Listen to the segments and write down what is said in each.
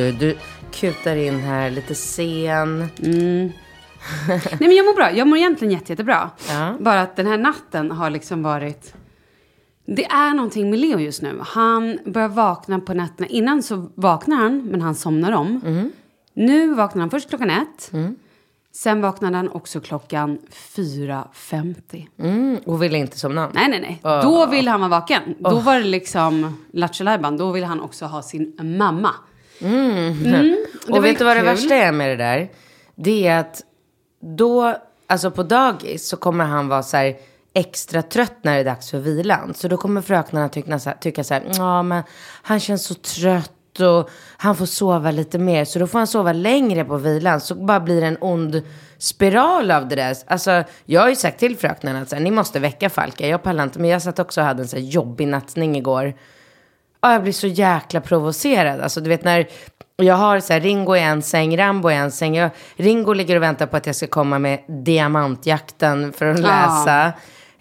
Du? Du kutar in här lite sen. Nej men jag mår bra. Jag mår egentligen jätte, jättebra. Ja. Bara att den här natten har liksom varit... Det är någonting med Leo just nu. Han börjar vakna på nätterna. Innan så vaknar han, men han somnar om. Nu vaknar han först klockan ett. Sen vaknade han också klockan 4.50. Mm, och vill inte somna. Nej, nej, nej. Då ville han vara vaken. Då var det liksom Lattjo. Då ville han också ha sin mamma. Mm. Det var och vet du vad det kul. värsta är med det där? Det är att då, alltså på dagis så kommer han vara så här extra trött när det är dags för vilan. Så då kommer fröknarna tycka, så här- tycka så här, ja men han känns så trött och han får sova lite mer. Så då får han sova längre på vilan. Så bara blir det en ond spiral av det där. Alltså jag har ju sagt till fröknarna att så här, ni måste väcka Falka. Jag pallar inte. Men jag satt också och hade en så här jobbig nattning igår. Ja, jag blir så jäkla provocerad. Alltså du vet när jag har så här, Ringo i en säng, Rambo i en säng. Jag, Ringo ligger och väntar på att jag ska komma med diamantjakten för att läsa.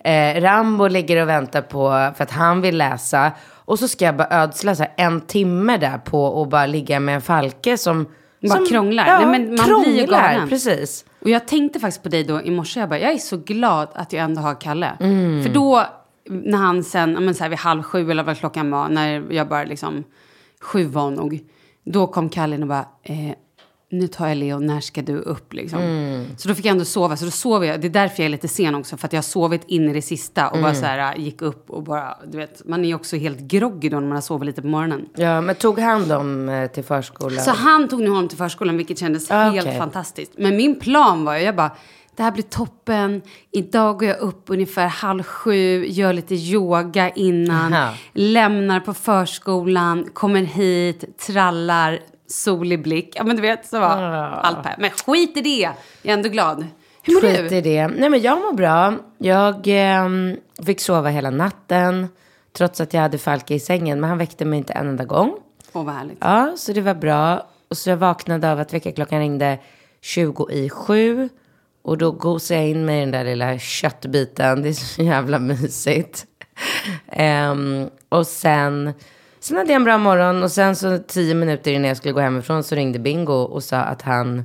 Eh, Rambo ligger och väntar på, för att han vill läsa. Och så ska jag bara ödsla så här, en timme där på att bara ligga med en Falke som... Bara som, krånglar. Ja, Nej, men man blir ju krånglar, galen. Precis. Och jag tänkte faktiskt på dig då i morse. Jag, bara, jag är så glad att jag ändå har Kalle. Mm. För då, när han sen, men så här vid halv sju eller vad klockan var, när jag bara liksom, sju var nog. Då kom Kallin och bara, eh, nu tar jag Leo, när ska du upp liksom? Mm. Så då fick jag ändå sova, så då sov jag, det är därför jag är lite sen också, för att jag har sovit in i det sista och Mm. bara så här äh, gick upp och bara, du vet, man är ju också helt groggy då när man har sovit lite på morgonen. Ja, men tog han dem eh, till förskolan? Så han tog nu honom till förskolan, vilket kändes Ah, helt fantastiskt. Men min plan var ju, jag bara, det här blir toppen. Idag går jag upp ungefär halv sju, gör lite yoga innan, Aha. lämnar på förskolan, kommer hit, trallar, solig blick. Ja men du vet, så var allt här. Men skit i det, jag är ändå glad. Hur mår Skit du? i det. Nej men jag mår bra. Jag ehm, fick sova hela natten. Trots att jag hade Falke i sängen. Men han väckte mig inte en enda gång. Åh vad härligt. Ja, så det var bra. Och så jag vaknade av att väckarklockan ringde 20 i sju. Och då gosade jag in mig i den där lilla köttbiten. Det är så jävla mysigt. Ehm, och sen, sen hade jag en bra morgon. Och sen så tio minuter innan jag skulle gå hemifrån så ringde Bingo och sa att han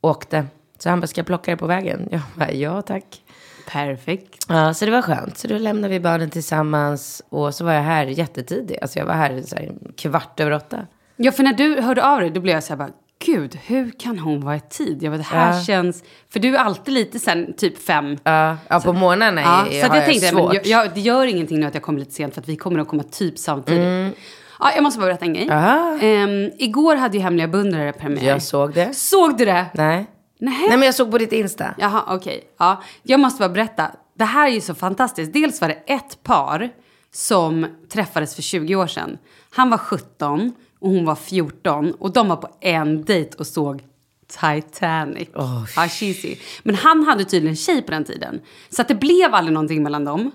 åkte. Så han bara, ska jag plocka det på vägen? Jag bara, ja tack. Perfekt. Ja, så det var skönt. Så då lämnade vi barnen tillsammans. Och så var jag här jättetidigt. Alltså jag var här så här, kvart över åtta. Ja, för när du hörde av dig, då blev jag så här bara, gud, hur kan hon vara i tid? Jag vet, det här Ja. känns... För du är alltid lite sen, typ fem. Ja, ja på morgnarna Ja, har så jag jag tänkte, men svårt. jag, jag, det gör ingenting nu att jag kommer lite sent för att vi kommer att komma typ samtidigt. Ja, jag måste bara berätta en grej. Mm. Ehm, igår hade ju Hemliga beundrare premiär. Jag såg det. Såg du det? Nej. Nej. Nej, men jag såg på ditt Insta. Jaha, okej. Ja, jag måste bara berätta. Det här är ju så fantastiskt. Dels var det ett par som träffades för 20 år sedan. Han var 17 och hon var 14 och de var på en dejt och såg Titanic. Oh, cheesy. Men han hade tydligen en tjej på den tiden. Så att det blev aldrig någonting mellan dem.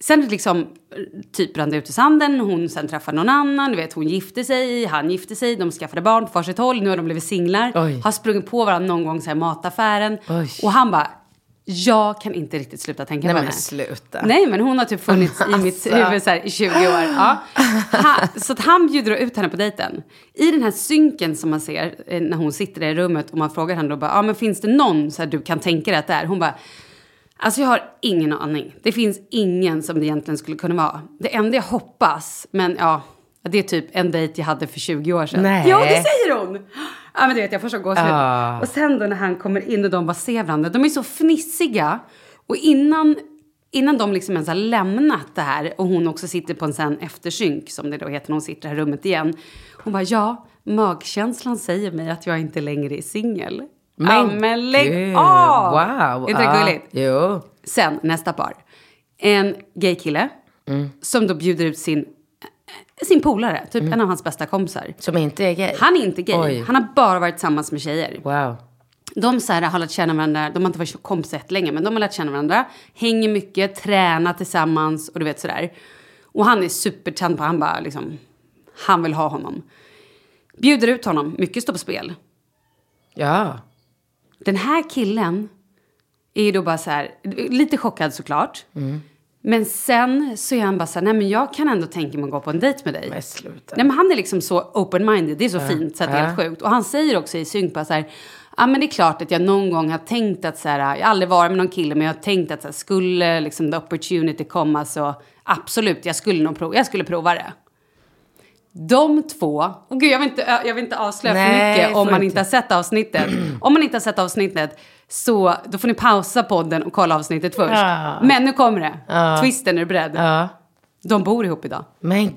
Sen liksom typ rann det ut i sanden, hon sen träffade någon annan, du vet hon gifte sig, han gifte sig, de skaffade barn på varsitt håll, nu har de blivit singlar. Oj. Har sprungit på varandra någon gång så här i mataffären. Oj. Och han bara, jag kan inte riktigt sluta tänka Nej på henne. sluta. Nej men hon har typ funnits i mitt Alltså. huvud så här, i 20 år. Ja. Ha, så att han bjuder ut henne på dejten. I den här synken som man ser eh, när hon sitter där i rummet och man frågar henne då bara, ja men finns det någon så här, du kan tänka dig att det är? Hon bara, Alltså jag har ingen aning. Det finns ingen som det egentligen skulle kunna vara. Det enda jag hoppas, men ja, det är typ en dejt jag hade för 20 år sedan. Nej. Jo, det säger hon! Ja, men du vet, jag får så gåshud. Ah. Och sen då när han kommer in och de bara ser varandra, de är så fnissiga. Och innan, innan de liksom ens har lämnat det här och hon också sitter på en sån eftersynk, som det då heter när hon sitter i det här rummet igen. Hon bara, ja, magkänslan säger mig att jag inte längre är singel. ja, men lägg av! Wow. Är inte det Ja, gulligt? Jo. Sen nästa par. En gaykille Mm. som då bjuder ut sin, sin polare, typ Mm. en av hans bästa kompisar. Som inte är gay. Han är inte gay, Oj. han har bara varit tillsammans med tjejer. Wow. De så här, har lärt känna varandra, de har inte varit kompisar länge, men de har lärt känna varandra. Hänger mycket, tränar tillsammans och du vet sådär. Och han är supertänd på, han bara liksom, han vill ha honom. Bjuder ut honom, mycket står på spel. Ja. Den här killen är ju då bara så här, lite chockad såklart. Men sen så är han bara så här, nej men jag kan ändå tänka mig att gå på en dejp med dig. Men sluta. Nej men han är liksom så open-minded, det är så fint så att det är helt sjukt. Och han säger också i synk bara så här, ja men det är klart att jag någon gång har tänkt att så här, jag har aldrig varit med någon kille men jag har tänkt att så här, skulle liksom the opportunity komma så absolut, jag skulle nog prova, jag skulle prova det. De två, och gud jag vill inte, jag vill inte avslöja för Nej, mycket om man inte har sett avsnittet. om man inte har sett avsnittet så då får ni pausa podden och kolla avsnittet först. Ja. Men nu kommer det. Twisten, är du beredd? Ja. De bor ihop idag. Men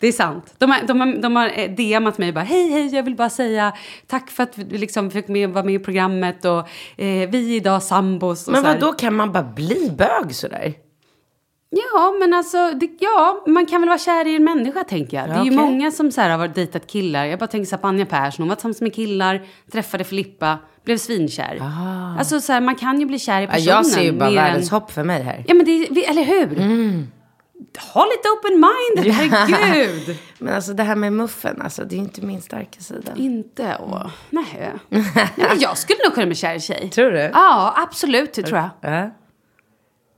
Det är sant. De har, de har, de har eh, DMat mig bara, hej hej, jag vill bara säga tack för att vi liksom fick med, vara med i programmet och eh, vi är idag sambos. Och Men vad då kan man bara bli bög sådär? Ja, men alltså, det, ja, man kan väl vara kär i en människa tänker jag. det är ju okej. många som så här, har varit dejtat killar. Jag bara tänker så här på Anja Persson, hon var tillsammans med killar, träffade Filippa, blev svinkär. Alltså så här, man kan ju bli kär i Ja, personen. jag ser ju bara världens än- hopp för mig här. Ja, men det, vi- eller hur? Ha lite open-minded, herregud. Men alltså det här med muffen, alltså det är inte min starka sida. Inte? Åh, nej. nej. Men jag skulle nog kunna bli kär i tjej. Tror du? Ja, absolut, det tror jag. Ja.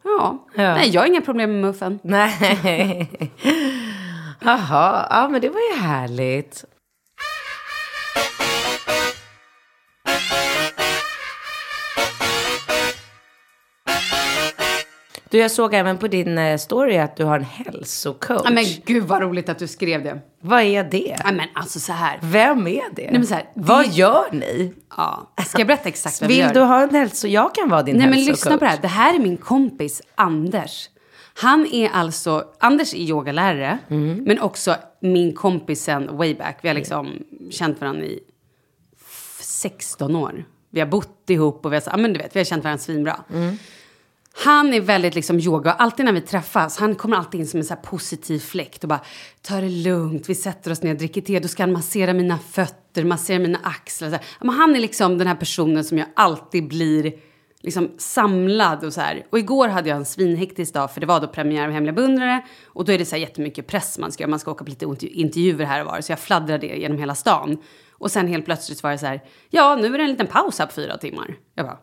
Ja. Ja. Nej, jag har inga problem med muffen. Nej. Jaha, ja men det var ju härligt. Du, jag såg även på din eh, story att du har en hälsocoach. Ja, men gud vad roligt att du skrev det. Vad är det? Ja, men alltså så här. Vem är det? men så här, Vad det- gör ni? Ja. Ska jag berätta exakt vad vi Vill gör? du ha en hälso... Jag kan vara din Nej men hälsocoach. lyssna på det här. Det här är min kompis Anders. Han är alltså, Anders är yogalärare, Mm. men också min kompis sen way back. Vi har liksom känt varandra i f- 16 år. Vi har bott ihop och vi har, men du vet, vi har känt varandra svinbra. Mm. Han är väldigt liksom yoga alltid när vi träffas, han kommer alltid in som en så här positiv fläkt och bara ta det lugnt, vi sätter oss ner och dricker te, då ska han massera mina fötter, massera mina axlar. Så här. Men han är liksom den här personen som jag alltid blir liksom samlad och så här. Och igår hade jag en svinhektisk dag för det var då premiär av Hemliga beundrare och då är det så här jättemycket press man ska göra, man ska åka på lite intervjuer här och var så jag fladdrade genom hela stan. Och sen helt plötsligt var det så här, ja nu är det en liten paus här på fyra timmar. Jag bara,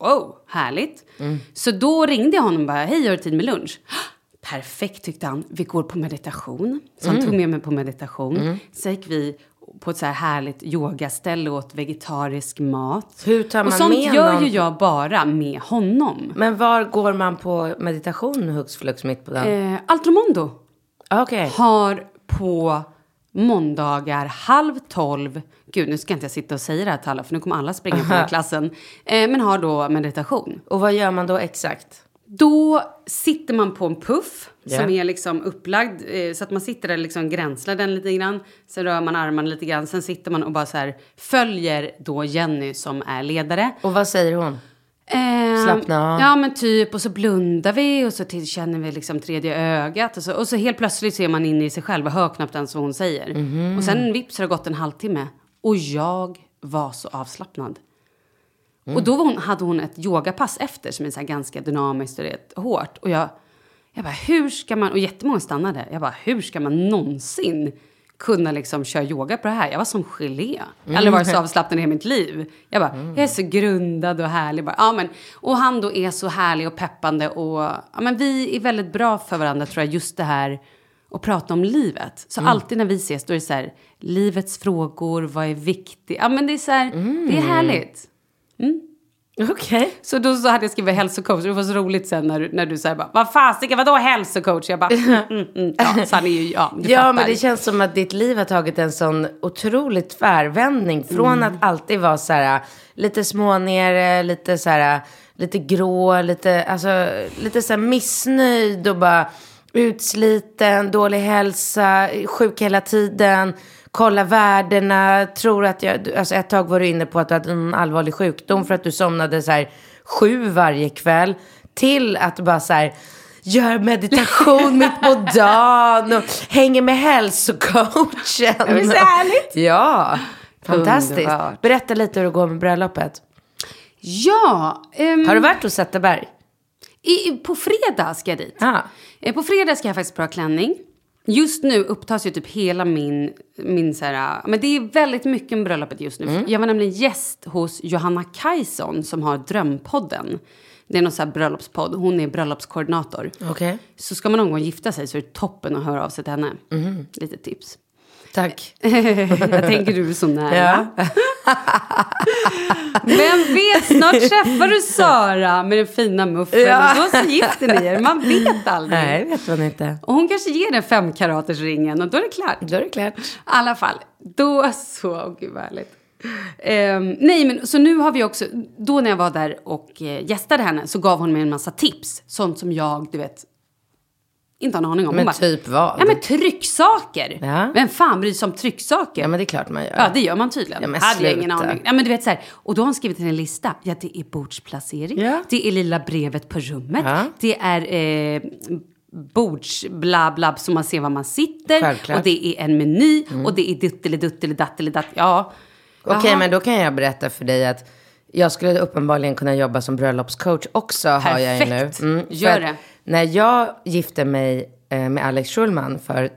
Wow, härligt. Så då ringde jag honom och bara, hej, har du tid med lunch? Perfekt tyckte han. Vi går på meditation. Så han tog med mig på meditation. Så gick vi på ett så här härligt yogaställe och åt vegetarisk mat. Hur tar och man sånt med gör någon? ju jag bara med honom. Men var går man på meditation hux flux mitt på dagen? Eh, Altromondo Okej. har på måndagar halv tolv, gud nu ska inte jag sitta och säga det här till alla för nu kommer alla springa på den klassen, eh, men har då meditation. Och vad gör man då exakt? Då sitter man på en puff Ja. som är liksom upplagd eh, så att man sitter där liksom gränslar den lite grann. Sen rör man armarna lite grann. Sen sitter man och bara så här följer då Jenny som är ledare. Och vad säger hon? Eh, Slappna av. Ja men typ och så blundar vi och så känner vi liksom tredje ögat. Och så, och så helt plötsligt ser man in i sig själv och hör knappt ens vad hon säger. Mhm. Och sen vips har det gått en halvtimme. Och jag var så avslappnad. Mm. Och då hon, hade hon ett yogapass efter som är så här ganska dynamiskt och rätt hårt. Och jag, jag bara, hur ska man, och jättemånga stannade. Jag bara, hur ska man någonsin kunna liksom köra yoga på det här? Jag var som gelé. Jag har aldrig varit så avslappnad i hela mitt liv. Jag bara, jag är så grundad och härlig. Bara, ja, men, och han då är så härlig och peppande. Och, ja, men vi är väldigt bra för varandra tror jag, just det här att prata om livet. Så alltid när vi ses då är det så här, livets frågor, vad är viktigt? Ja men det är så här, det är härligt. Okej. Så då så hade jag skrivit hälsocoach. Det var så roligt sen när, när du säger bara, vad fasiken, vadå hälsocoach? Jag bara, mm, mm, mm. Ja, så han är ju, ja, du Ja, fattar. men det känns som att ditt liv har tagit en sån otroligt tvärvändning. Från att alltid vara så här lite smånere, lite så här, lite grå, lite, alltså, lite så här missnöjd och bara utsliten, dålig hälsa, sjuk hela tiden. Kolla värdena, tror att jag, alltså ett tag var du inne på att du hade en allvarlig sjukdom för att du somnade så här sju varje kväll. Till att du bara så här, gör meditation mitt på dagen och hänger med hälsocoachen. Det är så härligt. Ja, fantastiskt. Underbart. Berätta lite hur det går med bröllopet. Ja, ehm, Har du varit hos Zetterberg? i, på fredag ska jag dit. Ja. Eh, På fredag ska jag faktiskt bra klänning. Just nu upptas ju typ hela min, min så här, men det är väldigt mycket om bröllopet just nu. Jag var nämligen gäst hos Johanna Kajson som har Drömpodden. Det är någon så här bröllopspodd. Hon är bröllopskoordinator. Okej. Så ska man någon gång gifta sig så är det toppen att höra av sig till henne. Lite tips. Tack. jag tänker du är så nära. Ja. Vem vet, snart träffar du Sara med den fina muffen. Ja. Och då så gifter ni er. Man vet aldrig. Nej, vet man inte. Och hon kanske ger den fem karaters ringen och då är det klart. Då är det klart. I alla fall, då så, åh gud vad härligt. Ehm, nej men så nu har vi också, då när jag var där och eh, gästade henne så gav hon mig en massa tips. Sånt som jag, du vet, inte har en aning om. Men typ vad? Ja men trycksaker. Ja. Vem fan bryr sig om trycksaker? Ja, men det är klart man gör. Ja, det gör man tydligen. Ja, men Hade jag ingen sluta. aning. Ja, men du vet så här, och då har hon skrivit en lista. Ja, det är bordsplacering. Ja. Det är lilla brevet på rummet. Ja. Det är eh, bords bla bla så man ser var man sitter. Självklart. Mm. Och det är en meny. Och det är dutteliduttelidattelidatt. Ja. Okej, Jaha. men då kan jag berätta för dig att jag skulle uppenbarligen kunna jobba som bröllopscoach också, har jag ju nu. Perfekt. för Gör det. När jag gifte mig eh, med Alex Schulman för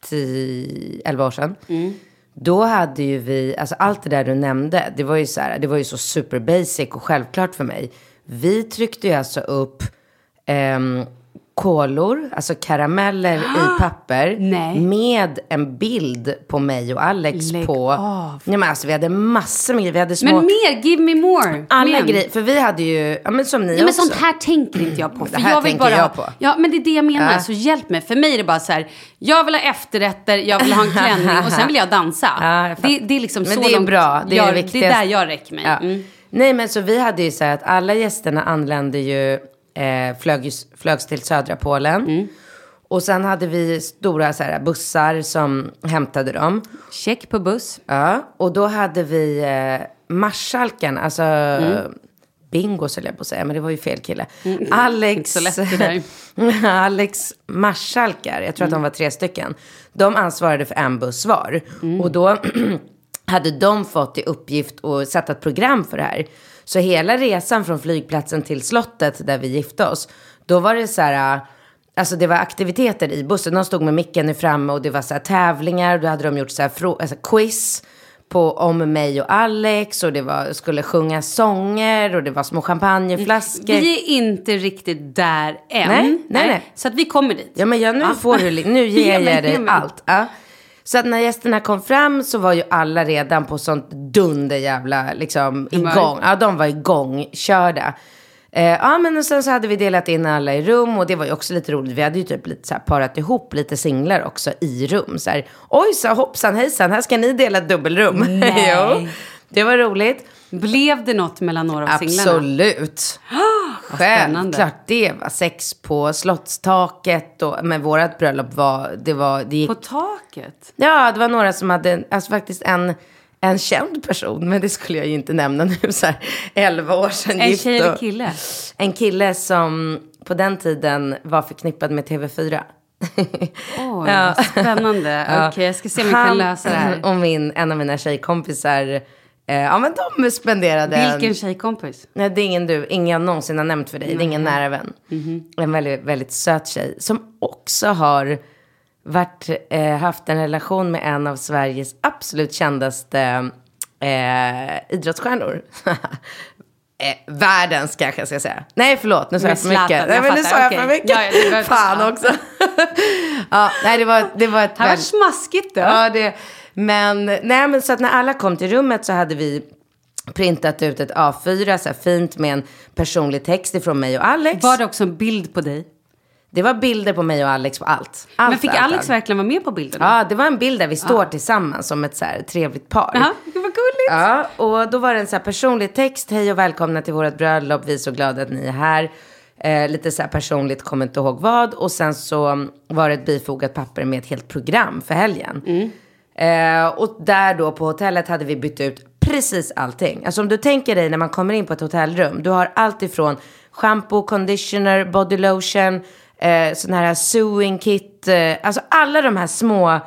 10, 11 år sedan. Mm. Då hade ju vi, alltså allt det där du nämnde, det var ju så här, det var ju så super basic och självklart för mig. Vi tryckte ju alltså upp ehm, kolor, alltså karameller i papper. Nej. Med en bild på mig och Alex Lägg på... av. Nej men alltså vi hade massor med grejer. Vi hade små... Men mer, give me more. alla Men- grejer. För vi hade ju, ja men som ni Ja, men också. sånt här tänker inte jag på. För Det här jag vill tänker bara, jag på. Ja, men det är det jag menar. Ja. Så hjälp mig. För mig är det bara så här, jag vill ha efterrätter, jag vill ha en klänning och sen vill jag dansa. Ja, jag det, det är liksom Men så det är långt bra, det är jag, det Det är där jag räcker mig. Ja. Mm. Nej men så vi hade ju så här att alla gästerna anlände ju, eh, flög, flögs till södra Polen. Mm. Och sen hade vi stora så här, bussar som hämtade dem. Check på buss. Ja, och då hade vi eh, marskalken, alltså Mm. Bingo skulle jag på att säga, men det var ju fel kille. Alex, det där. Alex marskalkar, jag tror att de var tre stycken. De ansvarade för en buss var. Mm. Och då hade de fått i uppgift att sätta ett program för det här. Så hela resan från flygplatsen till slottet där vi gifte oss, då var det så här... Alltså det var aktiviteter i bussen. De stod med micken i framme och det var så här tävlingar. Då hade de gjort så här alltså quiz på, om mig och Alex. Och det var, skulle sjunga sånger och det var små champagneflaskor. Vi är inte riktigt där än. Nej, nej, nej. Så att vi kommer dit. Ja men ja, nu får du, nu ger Ge jag dig allt. Ja. Så att när gästerna kom fram så var ju alla redan på sånt dunder jävla liksom igång. Ja de var igång, körda. Eh, ja men och sen så hade vi delat in alla i rum och det var ju också lite roligt. Vi hade ju typ lite så här parat ihop lite singlar också i rum. Så här, oj så hoppsan hejsan, här ska ni dela ett dubbelrum. Nej. jo, det var roligt. Blev det något mellan några av singlarna? Absolut. Självklart det var sex på slottstaket och, men vårat bröllop var, det var, det gick, På taket? ja det var några som hade, alltså faktiskt en, en känd person, men det skulle jag ju inte nämna nu så här 11 år sedan En tjej eller kille? En kille som på den tiden var förknippad med TV4. Oj, vad spännande. Okej, jag ska se om jag kan lösa det här. och min, en av mina tjejkompisar, eh, ja men de spenderade en- Vilken tjejkompis? Nej, det är ingen du, ingen jag någonsin har nämnt för dig. Det är ingen nära vän. En väldigt, väldigt söt tjej. Som också har varit, eh, haft en relation med en av Sveriges absolut kändaste eh, idrottsstjärnor. eh, världens kanske jag ska säga. Nej, förlåt. Nu sa jag för mycket. jag Nej, men nu sa jag för mycket. Ja, ja, Fan också. ja, nej, det var, det var ett Det här var smaskigt då. Ja, det, men, nej, men så att när alla kom till rummet så hade vi printat ut ett A4 så här fint med en personlig text ifrån mig och Alex. Var det också en bild på dig? Det var bilder på mig och Alex på allt. allt Men fick allt, Alex allt. verkligen vara med på bilderna? Ja, det var en bild där vi står tillsammans som ett så här trevligt par. Jaha, det var gulligt. Ja, och då var det en så här personlig text. Hej och välkomna till vårt bröllop. Vi är så glada att ni är här. Eh, lite så här personligt, kommer inte ihåg vad. Och sen så var det ett bifogat papper med ett helt program för helgen. Eh, och där då på hotellet hade vi bytt ut precis allting. Alltså om du tänker dig när man kommer in på ett hotellrum. Du har allt ifrån shampoo, conditioner, body lotion, eh, sån här sewing kit. Eh, alltså alla de här små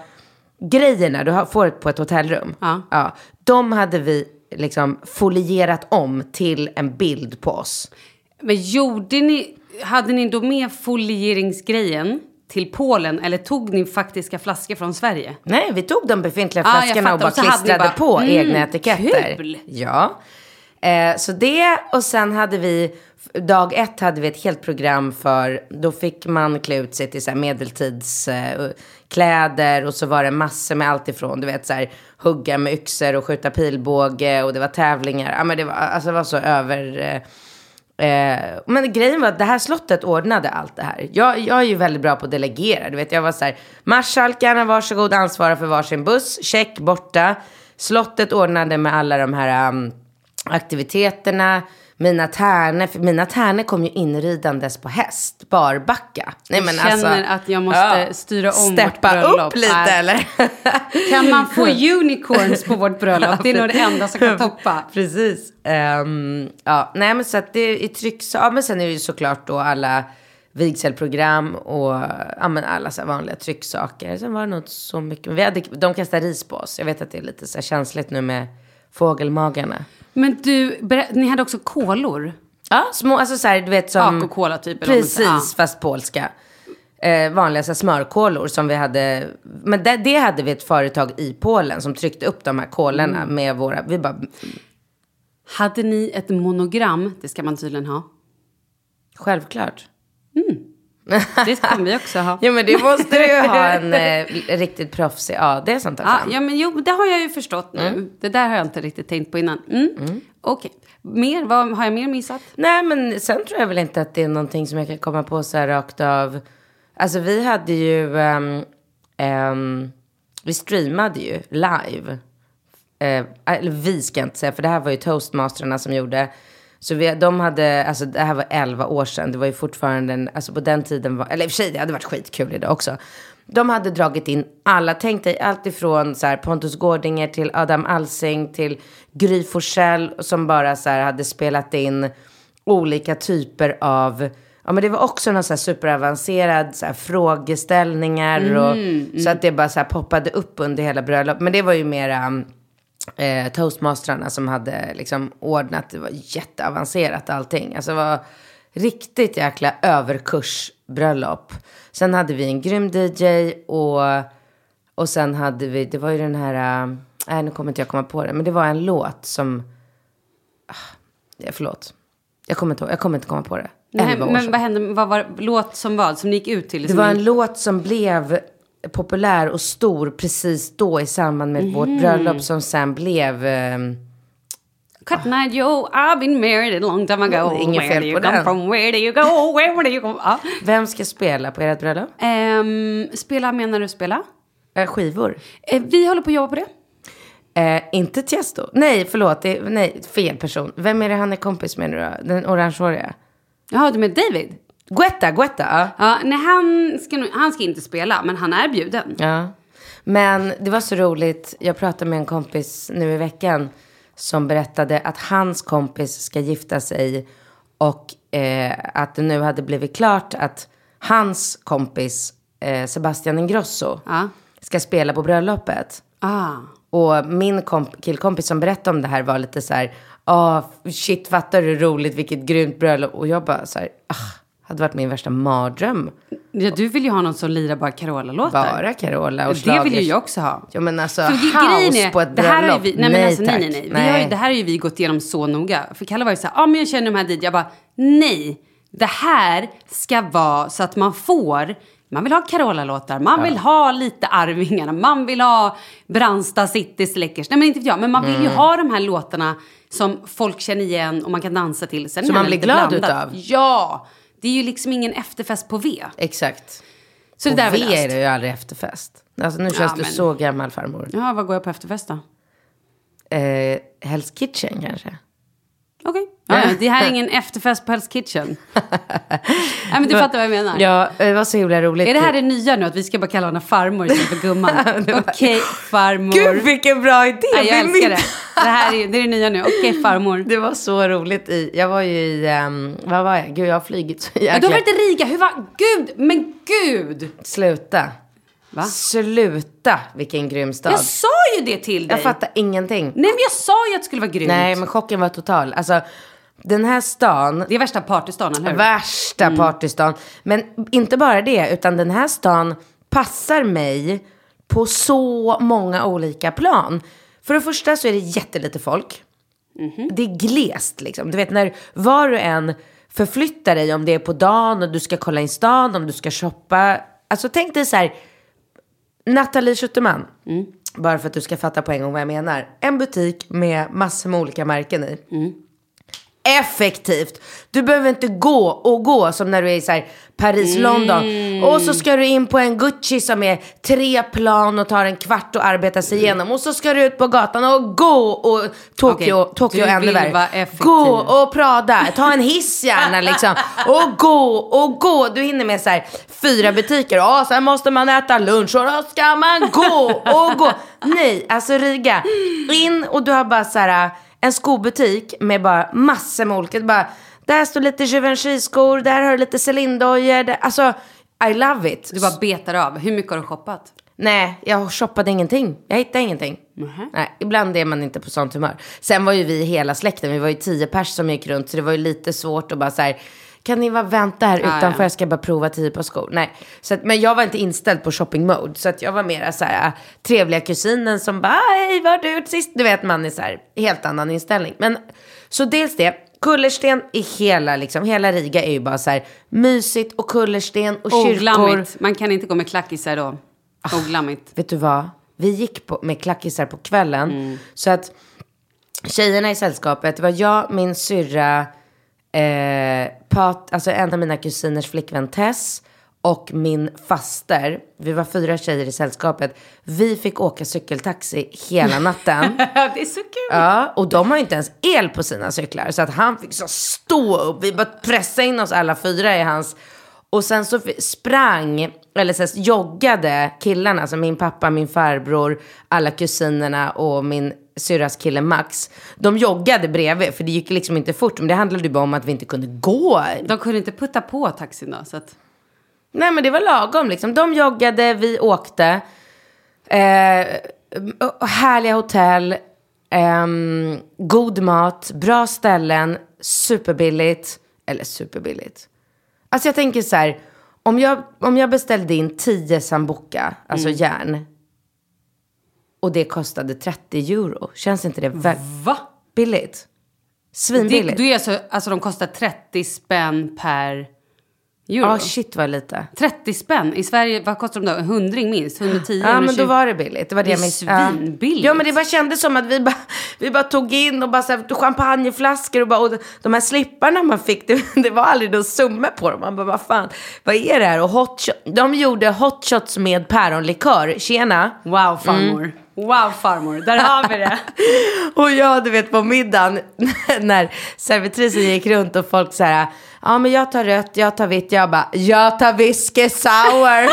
grejerna du har, får på ett hotellrum. Ja. Ja, de hade vi liksom folierat om till en bild på oss. Men gjorde ni, hade ni då med folieringsgrejen till Polen eller tog ni faktiska flaskor från Sverige? Nej, vi tog de befintliga Ah, flaskorna och bara klistrade bara, på mm, egna etiketter. kul. Ja. Eh, så det och sen hade vi, dag ett hade vi ett helt program för, då fick man klä ut sig till så medeltidskläder eh, och så var det massor med allt ifrån, du vet så här hugga med yxor och skjuta pilbåge och det var tävlingar. Ja men det var, alltså det var så över... Eh, Eh, men grejen var att det här slottet ordnade allt det här. Jag, jag är ju väldigt bra på att delegera. Du vet, jag var så här, marskalkarna varsågod ansvara för varsin buss, check, borta. Slottet ordnade med alla de här um, aktiviteterna. Mina tärnor, för mina tärnor kom ju inridandes på häst, barbacka. Nej, Jag känner att jag måste styra om vårt Steppa bröllop. upp lite Nej. eller? Kan man få unicorns på vårt bröllop? Det är nog det enda som kan toppa. Precis. Ehm, ja, nej men så att det är trycksak. Ja, men sen är det ju såklart då alla vigselprogram och ja, men alla så här vanliga trycksaker. Sen var det nog så mycket. Vi hade, de kastade ris på oss. Jag vet att det är lite så här känsligt nu med fågelmagarna. Men du, ni hade också kolor? Ja, små, alltså så här, du vet som... Coca-Cola typ? Precis. Ja. fast polska. Eh, vanliga så här, smörkolor som vi hade. Men det, det hade vi ett företag i Polen som tryckte upp de här kolorna Mm. med våra. Vi bara, Hade ni ett monogram? Det ska man tydligen ha. självklart. Det kommer vi också ha. Jo men det måste du ju ha en eh, riktigt proffsig AD som tar fram. ja, men jo, det har jag ju förstått nu. Det där har jag inte riktigt tänkt på innan. Mm. Okej. Mer? Vad har jag mer missat? Nej men sen tror jag väl inte att det är någonting som jag kan komma på så här rakt av. Alltså vi hade ju, ehm, ehm, vi streamade ju live. Eh, eller vi ska jag inte säga, för det här var ju toastmasterna som gjorde. Så vi, de hade, alltså det här var 11 år sedan, det var ju fortfarande, en, alltså på den tiden var, eller i och för sig det hade varit skitkul idag också. De hade dragit in alla, tänk dig allt ifrån så här, Pontus Gårdinger till Adam Alsing till Gry Forssell som bara så här hade spelat in olika typer av Ja men det var också någon så här superavancerad så här frågeställningar och så att det bara så här poppade upp under hela bröllopet. Men det var ju mera eh, toastmasterna som hade liksom ordnat. Det var jätteavancerat allting. Alltså det var riktigt jäkla överkursbröllop. Sen hade vi en grym DJ och, och sen hade vi, det var ju den här, äh, nej nu kommer inte jag komma på det, men det var en låt som, ja, förlåt. Jag kommer, inte, jag kommer inte komma på det. Nej, men vad hände? Vad var låt som vad? Som ni gick ut till? Det var en låt som blev populär och stor precis då i samband med vårt bröllop som sen blev... ehm, Cut night Joe, I've been married a long time ago. Inget Where fel do you come den. from? Where do you go? Where do you go? Ja. vem ska spela på ert bröllop? Ehm, spela, menar du spela? Eh, skivor? Eh, vi håller på att jobba på det. Eh, inte Tiesto. Nej, förlåt. Det, nej, fel person. Vem är det han är kompis med nu då? Den orangehåriga? Jaha, du med David? Guetta, Guetta. Ja. Nej, han ska, nog- han ska inte spela, men han är bjuden. ja. Men det var så roligt. Jag pratade med en kompis nu i veckan som berättade att hans kompis ska gifta sig och eh, att det nu hade blivit klart att hans kompis eh, Sebastian Ingrosso Ja. ska spela på bröllopet. Ah. Och min komp- killkompis som berättade om det här var lite så här, ah, shit fattar du hur roligt, vilket grymt bröllop. Och jag bara så här, ah, hade varit min värsta mardröm. Ja, du vill ju ha någon som lirar bara Carola-låtar. Bara Carola och Det vill ju jag också ha. Ja men alltså, För house är, på ett det här bröllop. vi, nej, men alltså, nej, tack. nej, nej. Vi har ju, det här har ju vi gått igenom så noga. För Kalle var ju så här, ja ah, men jag känner de här dit. Jag bara, nej. Det här ska vara så att man får, man vill ha Carola-låtar, man vill ha lite Arvingarna, man vill ha Brandsta City Släckers. Nej men inte vet jag, men man vill Mm. ju ha de här låtarna som folk känner igen och man kan dansa till. Sen Som man blir glad blandat. utav. Ja! Det är ju liksom ingen efterfest på V. Exakt. Så det där är väl V är det ju aldrig efterfest. Alltså nu känns du men- så gammal farmor. Ja, vad går jag på efterfest då? Eh, Hell's Kitchen kanske? Okej. Ja, ja, det här är ingen efterfest på Hell's Kitchen. Nej, men du fattar vad jag menar. Ja, det var så himla roligt. Är det här det nya nu, att vi ska bara kalla henne farmor istället för gumman? Okej, farmor. Gud vilken bra idé! Nej, jag älskar det. Det här är, det är det nya nu. Okej, farmor. Det var så roligt i, jag var ju i, ehm, vad var jag? Gud jag har flygit så Ja, jäkla... du har varit i Riga. Hur var... Gud, men gud! Sluta. Va? Sluta vilken grym stad. Jag sa ju det till dig. Jag fattar ingenting. Nej, men jag sa ju att det skulle vara grymt. Nej men chocken var total. Alltså den här stan, Det är värsta partystan, eller hur? värsta partystan. Men inte bara det, utan den här stan passar mig på så många olika plan. För det första så är det jättelite folk. Det är glest liksom. Du vet när var du än förflyttar dig, om det är på dagen och du ska kolla in stan, om du ska shoppa. Alltså tänk dig så här, Nathalie Schuterman. Bara för att du ska fatta på en gång vad jag menar. En butik med massor med olika märken i. Effektivt. Du behöver inte gå och gå som när du är i så här Paris, London. Och så ska du in på en Gucci som är tre plan och tar en kvart att arbeta sig igenom. Och så ska du ut på gatan och gå och Tokyo, Okej, Tokyo du ännu värre. Gå och Prada, ta en hiss gärna liksom. Och gå och gå. Du hinner med så här fyra butiker. Ja, sen måste man äta lunch och då ska man gå och gå. Nej, alltså Riga. In och du har bara så här en skobutik med bara massor med olika. Bara, där står lite Givenchy-skor, där har du lite Celine-dojor. där- Alltså, I love it. Du bara betar av. Hur mycket har du shoppat? Nej, jag shoppade ingenting. Jag hittade ingenting. Nej, ibland är man inte på sånt humör. Sen var ju vi hela släkten, vi var ju tio pers som gick runt. Så det var ju lite svårt att bara så här, kan ni bara vänta här utanför? ja. Jag ska bara prova tio par skor. Nej, så att, men jag var inte inställd på shopping mode. Så att jag var mera så här, äh, trevliga kusinen som bara, hej, vad har du gjort sist? Du vet, man är så här, helt annan inställning. Men så dels det. kullersten i hela, liksom, hela Riga är ju bara så här mysigt och kullersten och kyrkor. Oglammigt. Man kan inte gå med klackisar då. Oglammigt. Vet du vad? Vi gick på, med klackisar på kvällen. Så att tjejerna i sällskapet, det var jag, min syrra, eh, Pat, alltså en av mina kusiners flickvän Tess och min faster. Vi var fyra tjejer i sällskapet. Vi fick åka cykeltaxi hela natten. det är så kul. Ja, och de har ju inte ens el på sina cyklar. Så att han fick så stå upp. Vi bara pressade in oss alla fyra i hans. Och sen så sprang, eller så joggade killarna, alltså min pappa, min farbror, alla kusinerna och min syrras kille Max. De joggade bredvid, för det gick liksom inte fort. Men det handlade ju bara om att vi inte kunde gå. De kunde inte putta på taxin då. Så att... Nej men det var lagom liksom. De joggade, vi åkte. Eh, härliga hotell, ehm, god mat, bra ställen, superbilligt. Eller superbilligt. Alltså jag tänker så här, om jag, om jag beställde in 10 sambuca, alltså järn. Och det kostade 30 euro. Känns inte det väldigt Va? billigt? Det, Svinbilligt. det är alltså, alltså de kostar 30 spänn per euro. Ja, shit vad lite. 30 spänn. I Sverige, vad kostar de då? En hundring minst? 110? Ja, men 120? då var det billigt. Det var det, Det är jag minns. Ja. svinbilligt. Ja, men det bara kändes som att vi bara, vi bara tog in och bara så här, champagneflaskor och, bara, och de här slipparna man fick, det, det var aldrig någon summa på dem. Man bara, vad fan, vad är det här? Och hot de gjorde hot shots med päronlikör. Tjena. Wow, farmor. Wow, farmor. Där har vi det. Och jag, du vet på middagen, när servitrisen gick runt och folk så här, ja men jag tar rött, jag tar vitt, jag bara, jag tar whisky sour.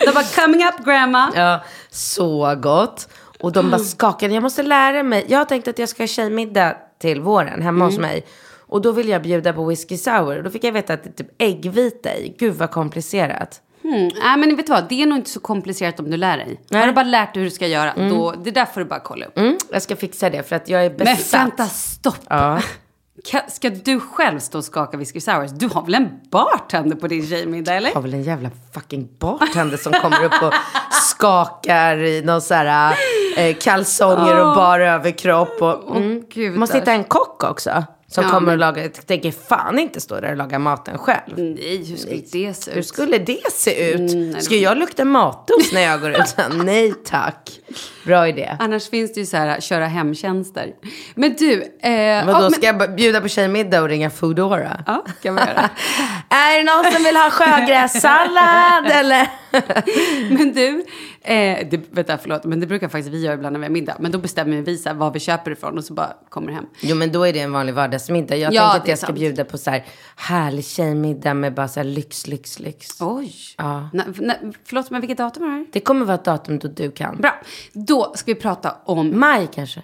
De bara, coming up grandma. Ja, så gott. Och de bara skakade. Jag måste lära mig. Jag har tänkt att jag ska ha tjejmiddag till våren hemma hos mig. Och då vill jag bjuda på whisky sour. Och då fick jag veta att det är typ äggvita i. Gud vad komplicerat. Mm. Nej, men vet du vad? Det är nog inte så komplicerat om du lär dig. Har du bara lärt dig hur du ska göra, då, det där får du bara kolla upp. Mm, jag ska fixa det för att jag är Men besatt. vänta, stopp. Ja. Ka- Ska du själv stå och skaka whisky sours? Du har väl en bartender på din tjejmiddag, eller? Jag har väl en jävla fucking bartender som kommer upp och skakar i någon så här eh, kalsonger och bar överkropp. Och, mm. gud, Måste hitta en kock också. Som Ja, kommer men- och lagar. Tänker fan inte stå där och laga maten själv. Nej, hur skulle det se ut? Hur skulle det se ut? Mm, Ska jag lukta matos när jag går ut? nej tack. Bra idé. Annars finns det ju så här, köra hemtjänster. Men du... Eh, Vadå, men- ska jag bjuda på tjejmiddag och ringa Foodora? Ja, kan vi göra. Är det någon som vill ha sjögrässallad eller? Men du, eh, det, vänta förlåt, men det brukar faktiskt vi göra ibland när vi har middag. Men då bestämmer vi så här, vad vi köper ifrån och så bara kommer hem. Jo men då är det en vanlig vardagsmiddag. Jag Ja, tänker att jag ska sant. bjuda på så här härlig tjejmiddag med bara så här lyx, lyx, lyx. Oj. Ja. Na, na, förlåt, men vilket datum är det? Det kommer vara ett datum då du kan. Bra. Då ska vi prata om... Maj kanske.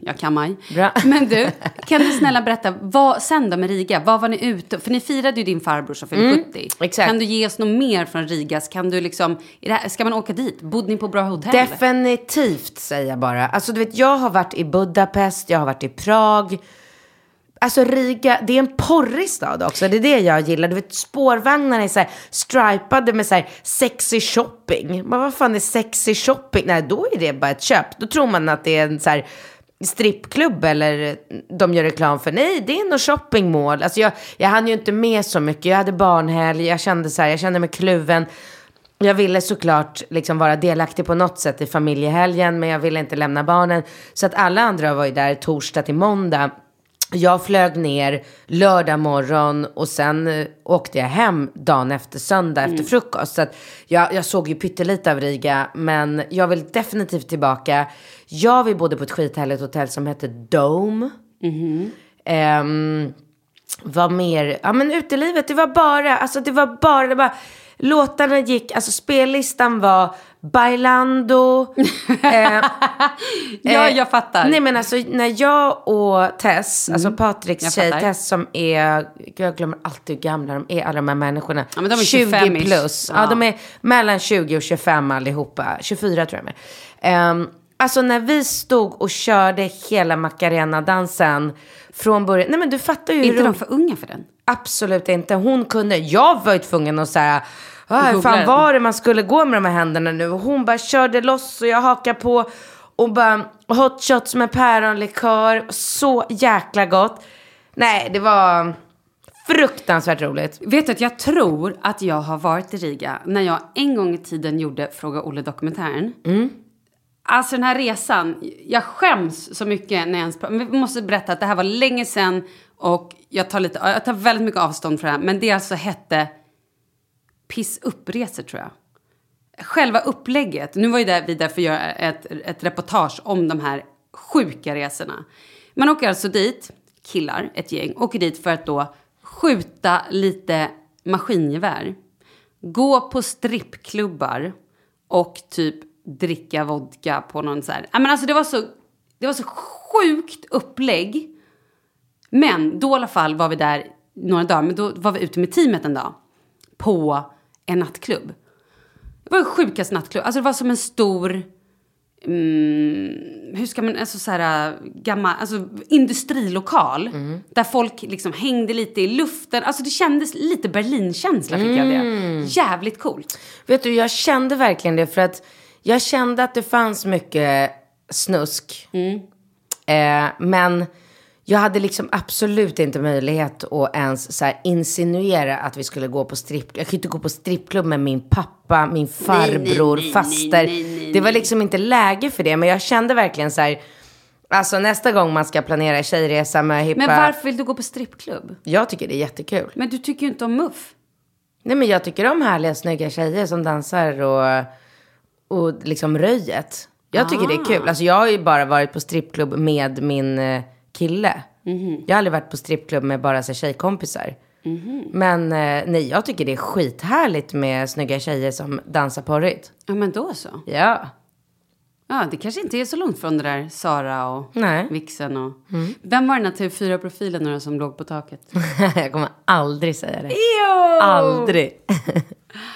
Jag kan maj. Bra. Men du, kan du snälla berätta, vad, sen då med Riga, vad var ni ute För ni firade ju din farbror som fyllde 70. Mm, exakt. Kan du ge oss något mer från Rigas? Kan du liksom, här, ska man åka dit? Bodde ni på bra hotell? Definitivt säger jag bara. Alltså du vet, jag har varit i Budapest, jag har varit i Prag. Alltså Riga, det är en porrig stad också. Det är det jag gillar. Du vet spårvagnarna är så här stripade med så här sexy shopping. Men vad fan är sexy shopping? Nej, då är det bara ett köp. Då tror man att det är en så här strippklubb eller de gör reklam för. Nej, det är nog shoppingmål. Alltså jag, jag hann ju inte med så mycket. Jag hade barnhelg, jag kände så här, jag kände mig kluven. Jag ville såklart liksom vara delaktig på något sätt i familjehelgen, men jag ville inte lämna barnen. Så att alla andra var ju där torsdag till måndag. Jag flög ner lördag morgon och sen eh, åkte jag hem dagen efter söndag efter frukost. Så jag, jag såg ju pyttelite av Riga, men jag vill definitivt tillbaka. Jag vi bodde på ett skithärligt hotell som hette Dome. Ehm, vad mer? Ja men utelivet, det var bara, alltså det var bara, det var, låtarna gick, alltså spellistan var Bailando. eh, Ja, eh, jag fattar. Nej men alltså när jag och Tess, alltså Patriks jag tjej. Tess som är, jag glömmer alltid hur gamla de är, alla de här människorna. Ja, men de är 20 25-ish. plus. Ja. Ja. de är mellan 20 och 25 allihopa. 24 tror jag med. Um, alltså när vi stod och körde hela Macarena-dansen från början. Nej men du fattar ju Är inte de för unga för den? Absolut inte. Hon kunde. Jag var ju tvungen att säga. Ah, hur Googla fan var det man skulle gå med de här händerna nu? Och hon bara körde loss och jag hakade på. Och bara hot shots med päronlikör. Så jäkla gott. Nej, det var fruktansvärt roligt. Vet du att jag tror att jag har varit i Riga när jag en gång i tiden gjorde Fråga Olle-dokumentären. Alltså den här resan, jag skäms så mycket när jag ens pratar. Men vi måste berätta att det här var länge sedan och jag tar, lite, jag tar väldigt mycket avstånd från det här. Men det alltså hette pissuppresor tror jag. Själva upplägget, nu var ju där vi där för att göra ett, ett reportage om de här sjuka resorna. Man åker alltså dit, killar, ett gäng, åker dit för att då skjuta lite maskingevär. Gå på strippklubbar och typ dricka vodka på någon så här. Men alltså det var så, det var så sjukt upplägg. Men då i alla fall var vi där några dagar, men då var vi ute med teamet en dag. På en nattklubb. Det var den sjukaste nattklubb. Alltså det var som en stor... Mm, hur ska man, alltså så här, gammal, alltså industrilokal. Där folk liksom hängde lite i luften. Alltså det kändes lite Berlinkänsla fick jag det. Jävligt coolt. Vet du, jag kände verkligen det för att jag kände att det fanns mycket snusk. Eh, men jag hade liksom absolut inte möjlighet att ens så insinuera att vi skulle gå på strippklubb. Jag kunde inte gå på strippklubb med min pappa, min farbror, faster. det var liksom inte läge för det. Men jag kände verkligen så här, alltså nästa gång man ska planera tjejresa med hippa. Men varför vill du gå på strippklubb? Jag tycker det är jättekul. Men du tycker ju inte om muff. Nej men jag tycker om härliga snygga tjejer som dansar och, och liksom röjet. Jag tycker det är kul. Alltså jag har ju bara varit på strippklubb med min kille. Jag har aldrig varit på strippklubb med bara så tjejkompisar. Men eh, nej, jag tycker det är skithärligt med snygga tjejer som dansar porrigt. Ja men då så. Ja. Ja, det kanske inte är så långt från det där Sara och Nej. Vixen och... Vem var den här TV4-profilen nu då som låg på taket? jag kommer aldrig säga det. Aldrig.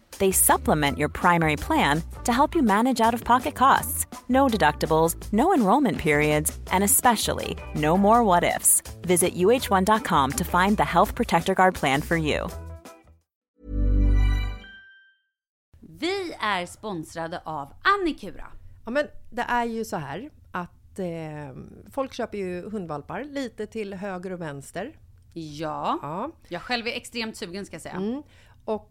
They supplement your primary plan to help you manage out of pocket costs. No deductibles, no enrollment periods, and especially no more what ifs. Visit uh1.com to find the Health Protector Guard plan for you. Vi är sponsrade av Annikura. Ja, men det är ju så här att eh, folk köper ju hundvalpar lite till höger och vänster. Ja. Ja. Jag själv är extremt sugen ska jag säga. Mm. Och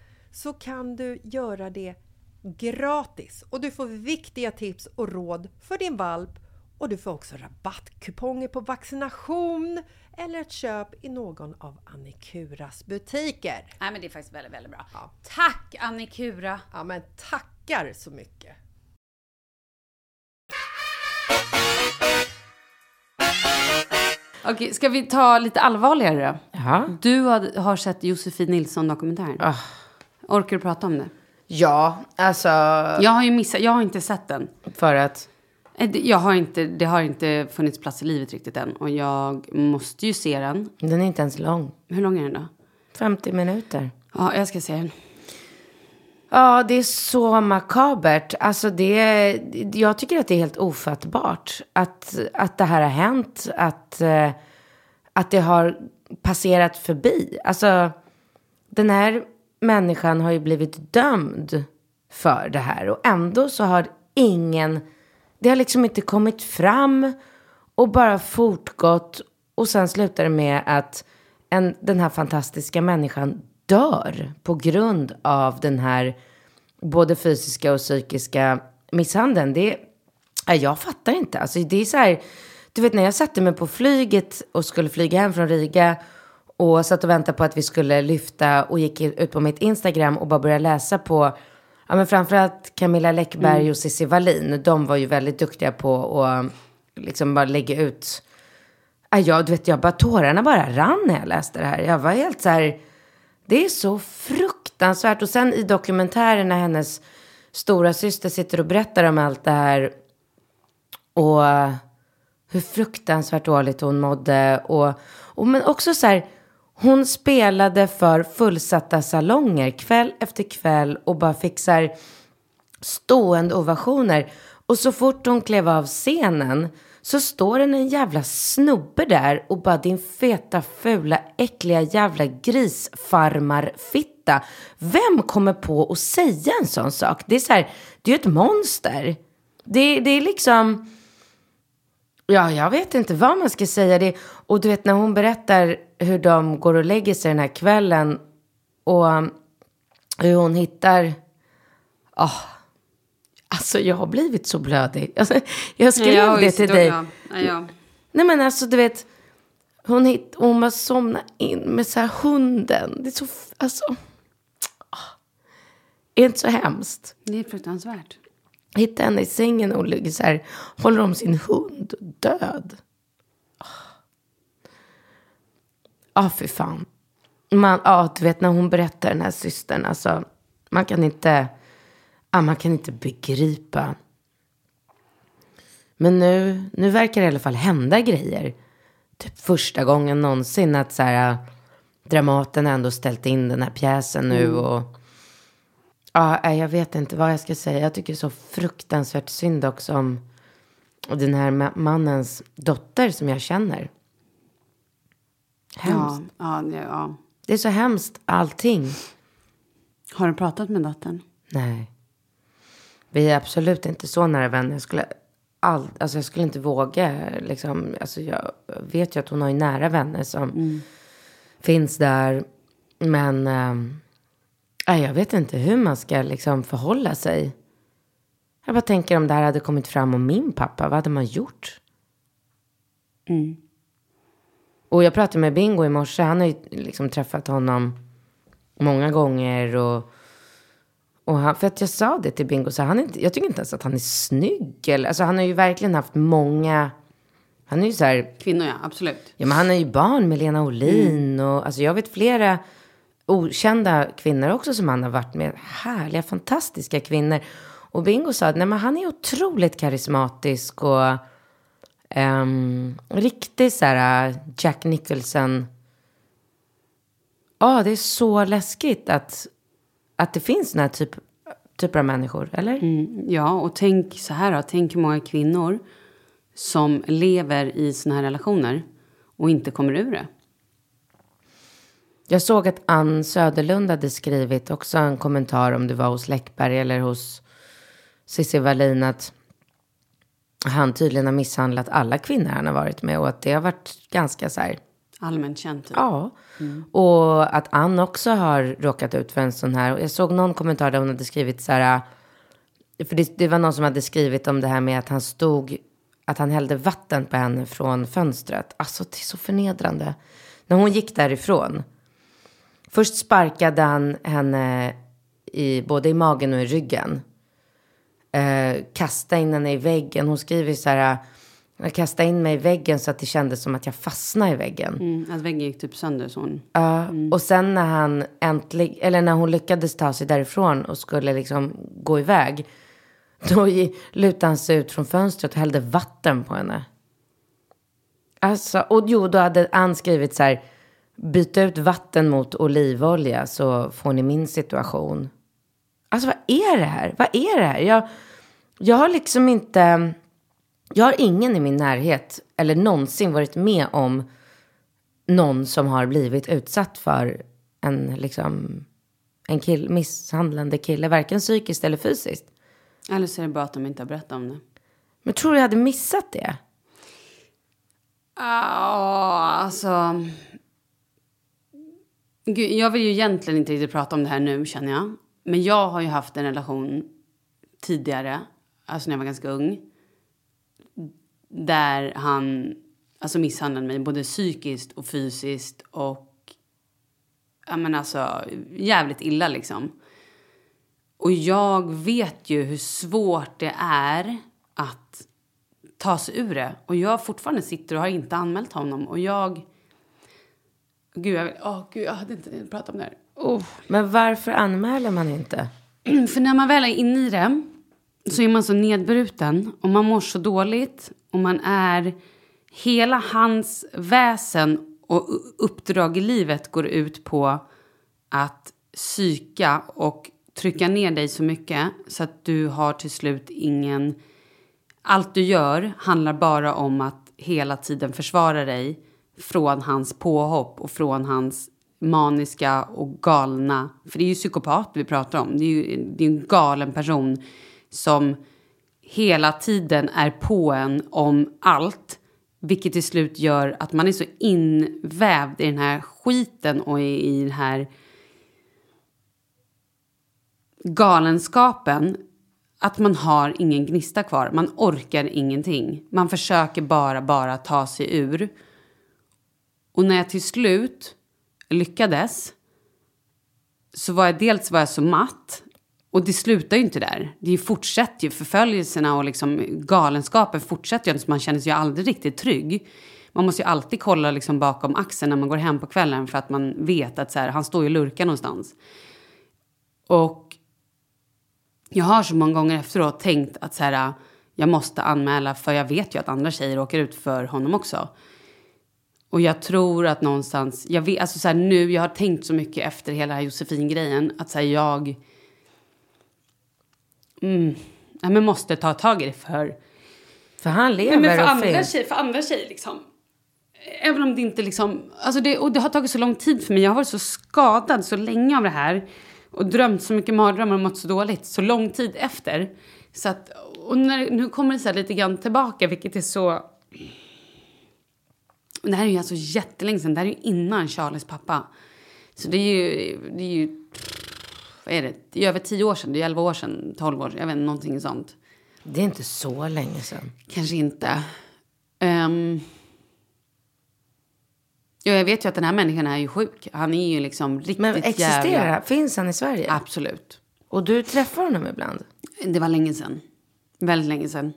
så kan du göra det gratis och du får viktiga tips och råd för din valp och du får också rabattkuponger på vaccination eller ett köp i någon av Annikuras butiker. Nej men det är faktiskt väldigt, väldigt bra. Tack Annikura! Ja men tackar så mycket! Okej, ska vi ta lite allvarligare då? Ja. Du har, har sett Josefin Nilsson-dokumentären. Ah. Orkar du prata om det? Ja, alltså Jag har ju missat, jag har inte sett den. för att... Eh, Jag har inte, det har inte funnits plats i livet riktigt än. Och jag måste ju se den. Den är inte ens lång. Hur lång är den då? 50 minuter. Ja, jag ska se den. Ja, det är så makabert. Alltså det, jag tycker att det är helt ofattbart att, att det här har hänt. Att, eh, att det har passerat förbi. Alltså, den här människan har ju blivit dömd för det här. Och ändå så har ingen... Det har liksom inte kommit fram och bara fortgått. Och sen slutar det med att en, den här fantastiska människan dör på grund av den här både fysiska och psykiska misshandeln. Det, jag fattar inte. Alltså, det är så här, du vet när jag satte mig på flyget och skulle flyga hem från Riga och satt och väntade på att vi skulle lyfta och gick ut på mitt Instagram och bara började läsa på Ja, men framförallt Camilla Läckberg och Cissi Wallin. De var ju väldigt duktiga på att liksom bara lägga ut Ja, jag, du vet, jag bara, tårarna bara rann när jag läste det här. Jag var helt så här, det är så fruktansvärt. Och sen i dokumentären när hennes stora syster sitter och berättar om allt det här. Och hur fruktansvärt dåligt hon mådde. Och, och men också så här, hon spelade för fullsatta salonger kväll efter kväll och bara fick så här stående ovationer. Och så fort hon klev av scenen så står det en jävla snubbe där och bara din feta, fula, äckliga jävla grisfarmarfitta. Vem kommer på att säga en sån sak? Det är så här, det är ju ett monster. Det, det är liksom... Ja, jag vet inte vad man ska säga. Det. Och du vet när hon berättar hur de går och lägger sig den här kvällen och hur hon hittar... Ah, alltså jag har blivit så blödig. Alltså, jag skrev det till dig. Ja, ja. Nej men alltså du vet. Hon, hit, hon bara somnar in med så här hunden. Det är så, alltså. ah. Är inte så hemskt? Det är fruktansvärt. Hitta henne i sängen och ligger så här. Håller om sin hund. Död. Ja, ah, fy fan. Man, ja, du vet när hon berättar den här systern. Alltså, man kan inte, ah, man kan inte begripa. Men nu, nu verkar det i alla fall hända grejer. Typ första gången någonsin att så här, Dramaten ändå ställt in den här pjäsen nu. Och, ja, jag vet inte vad jag ska säga. Jag tycker så fruktansvärt synd också om den här ma- mannens dotter som jag känner. Hemskt. Ja, ja, ja. Det är så hemskt allting. Har du pratat med dottern? Nej. Vi är absolut inte så nära vänner. Jag skulle all, alltså jag skulle inte våga. Liksom, alltså jag vet ju att hon har ju nära vänner som finns där. Men äh, jag vet inte hur man ska liksom förhålla sig. Jag bara tänker om det här hade kommit fram om min pappa, vad hade man gjort? Och jag pratade med Bingo i morse, han har ju liksom träffat honom många gånger och, och han, för att jag sa det till Bingo, så han är inte, jag tycker inte ens att han är snygg. Eller, alltså han har ju verkligen haft många, han är ju så här, Kvinnor ja, absolut. ja men han är ju barn med Lena Olin och alltså jag vet flera okända kvinnor också som han har varit med. Härliga, fantastiska kvinnor. Och Bingo sa att nej, men han är otroligt karismatisk och um, riktigt så här uh, Jack Nicholson. Ja, det är så läskigt att, att det finns den här typ, typer av människor, eller? Ja, och tänk så här då. Tänk hur många kvinnor som lever i såna här relationer och inte kommer ur det. Jag såg att Ann Söderlund hade skrivit också en kommentar om det var hos Läckberg eller hos Cissi Wallin att han tydligen har misshandlat alla kvinnor han har varit med och att det har varit ganska så här, Allmänt känt. Typ. ja. Och att Ann också har råkat ut för en sån här. Jag såg någon kommentar där hon hade skrivit så här, för det, det var någon som hade skrivit om det här med att han stod, att han hällde vatten på henne från fönstret. Alltså det är så förnedrande. När hon gick därifrån. Först sparkade han henne i, både i magen och i ryggen. Eh, kasta in henne i väggen. Hon skriver så här. Jag kastade in mig i väggen så att det kändes som att jag fastnade i väggen. Mm, att väggen gick typ sönder så hon... Ja, och sen när han äntligen, eller när hon lyckades ta sig därifrån och skulle liksom gå iväg. Då lutade han sig ut från fönstret och hällde vatten på henne. Alltså, och jo, då hade Ann skrivit så här. Byta ut vatten mot olivolja så får ni min situation. Alltså vad är det här? Vad är det här? Jag, jag har liksom inte... Jag har ingen i min närhet eller någonsin varit med om någon som har blivit utsatt för en, liksom, en kill, misshandlande kille, varken psykiskt eller fysiskt. Eller så är det bara att de inte har berättat om det. Men tror du jag hade missat det? Ja, alltså... Gud, jag vill ju egentligen inte riktigt prata om det här nu, känner jag. Men jag har ju haft en relation tidigare, alltså när jag var ganska ung. Där han alltså misshandlade mig både psykiskt och fysiskt och... Ja, men alltså jävligt illa liksom. Och jag vet ju hur svårt det är att ta sig ur det. Och jag fortfarande sitter och har inte anmält honom. Och jag... Gud, jag, vill, åh, gud, jag hade inte pratat prata om det här. Oh. Men varför anmäler man inte? För när man väl är inne i det så är man så nedbruten och man mår så dåligt. Och man är... Hela hans väsen och uppdrag i livet går ut på att psyka och trycka ner dig så mycket så att du har till slut ingen... Allt du gör handlar bara om att hela tiden försvara dig från hans påhopp och från hans maniska och galna... För det är ju psykopat vi pratar om. Det är ju det är en galen person som hela tiden är på en om allt. Vilket till slut gör att man är så invävd i den här skiten och i, i den här galenskapen att man har ingen gnista kvar. Man orkar ingenting. Man försöker bara, bara ta sig ur. Och när jag till slut lyckades så var jag dels var jag så matt. Och det slutar ju inte där. Det fortsätter ju. Förföljelserna och liksom galenskapen fortsätter ju. Man känner sig ju aldrig riktigt trygg. Man måste ju alltid kolla liksom bakom axeln när man går hem på kvällen för att man vet att så här, han står ju och lurkar någonstans. Och jag har så många gånger efteråt tänkt att så här, jag måste anmäla för jag vet ju att andra tjejer åker ut för honom också. Och jag tror att någonstans, jag vet, alltså så här, nu, jag har tänkt så mycket efter hela här Josefin-grejen att så här, jag mm, ja, men måste ta tag i det för För han lever men för, och andra tjejer, för andra tjejer liksom. Även om det inte liksom... Alltså det, och det har tagit så lång tid för mig. Jag har varit så skadad så länge av det här. Och drömt så mycket mardrömmar och mått så dåligt så lång tid efter. Så att, och när, nu kommer det så lite grann tillbaka, vilket är så... Det här är ju alltså jättelänge sedan. Det här är ju innan Charlies pappa. Så det är ju... Det är ju vad är det? Det är över tio år sedan. Det är elva år sedan, tolv år sedan. Jag vet inte, någonting sånt. Det är inte så länge sedan. Kanske inte. Um, ja, jag vet ju att den här människan är ju sjuk. Han är ju liksom riktigt Men existerar jävla... Finns han i Sverige? Absolut. Och du träffar honom ibland? Det var länge sedan. Väldigt länge sedan.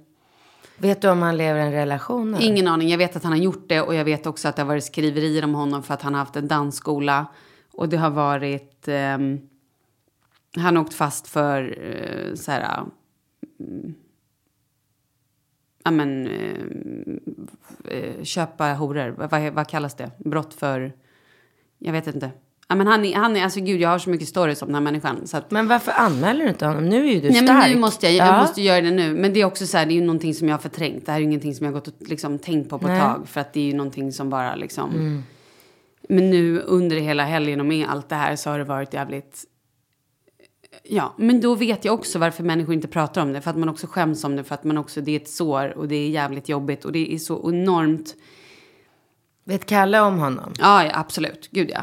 Vet du om han lever i en relation? eller? Ingen aning. Jag vet att han har gjort det och jag vet också att det har varit skriverier om honom för att han har haft en dansskola. Och det har varit... Eh, han har åkt fast för eh, så här... Mm, ja men... eh, eh köpa horor. Vad, vad, vad kallas det? Brott för... Jag vet inte. Ja men han är... Han är alltså gud, jag har så mycket stories om den här människan. Så att, Men varför anmäler du inte honom? Nu är ju du Nej, stark. men nu måste jag, jag Ja. måste göra det nu. Men det är också så här, det är ju någonting som jag har förträngt. Det här är ju ingenting som jag har gått och liksom tänkt på på ett tag. För att det är ju någonting som bara liksom... Mm. Men nu under hela helgen och med allt det här så har det varit jävligt... Ja, men då vet jag också varför människor inte pratar om det. För att man också skäms om det. För att man också, det är ett sår och det är jävligt jobbigt. Och det är så enormt... Vet Kalle om honom? Ja, ja absolut. Gud ja.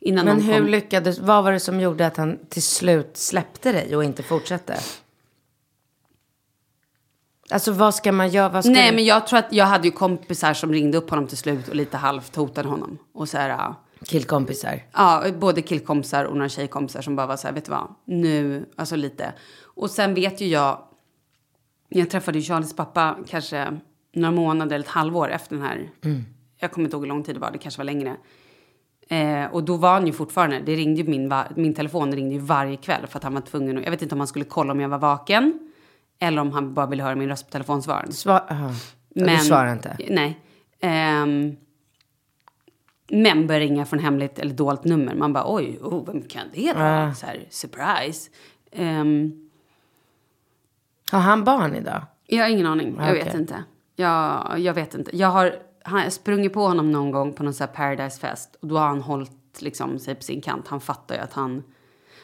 Innan Men hur kom. lyckades, vad var det som gjorde att han till slut släppte dig och inte fortsatte? Alltså vad ska man göra? Ska Nej, du- men jag tror att jag hade ju kompisar som ringde upp honom till slut och lite halvt hotade honom. Och så här, Killkompisar. ja, både killkompisar och några tjejkompisar som bara var så här, vet du vad, nu, alltså lite. Och sen vet ju jag, jag träffade ju Charlies pappa kanske några månader eller ett halvår efter den här, jag kommer inte ihåg hur lång tid det var, det kanske var längre. Eh, och då var han ju fortfarande, det ringde ju min, min telefon ringde ju varje kväll för att han var tvungen att, jag vet inte om han skulle kolla om jag var vaken. Eller om han bara ville höra min röst på telefonsvararen. Svar, aha. Du svarar inte? Nej. Ehm, men börjar ringa från hemligt eller dolt nummer. Man bara oj, oh, vem kan det vara? Ah. Så här, surprise. Ehm, Har han barn idag? jag har ingen aning. Jag Okej. vet inte. Jag, jag vet inte. Jag har, han, jag sprungit på honom någon gång på någon så här Paradise-fest. Och då har han hållit liksom, sig på sin kant. Han fattar ju att han...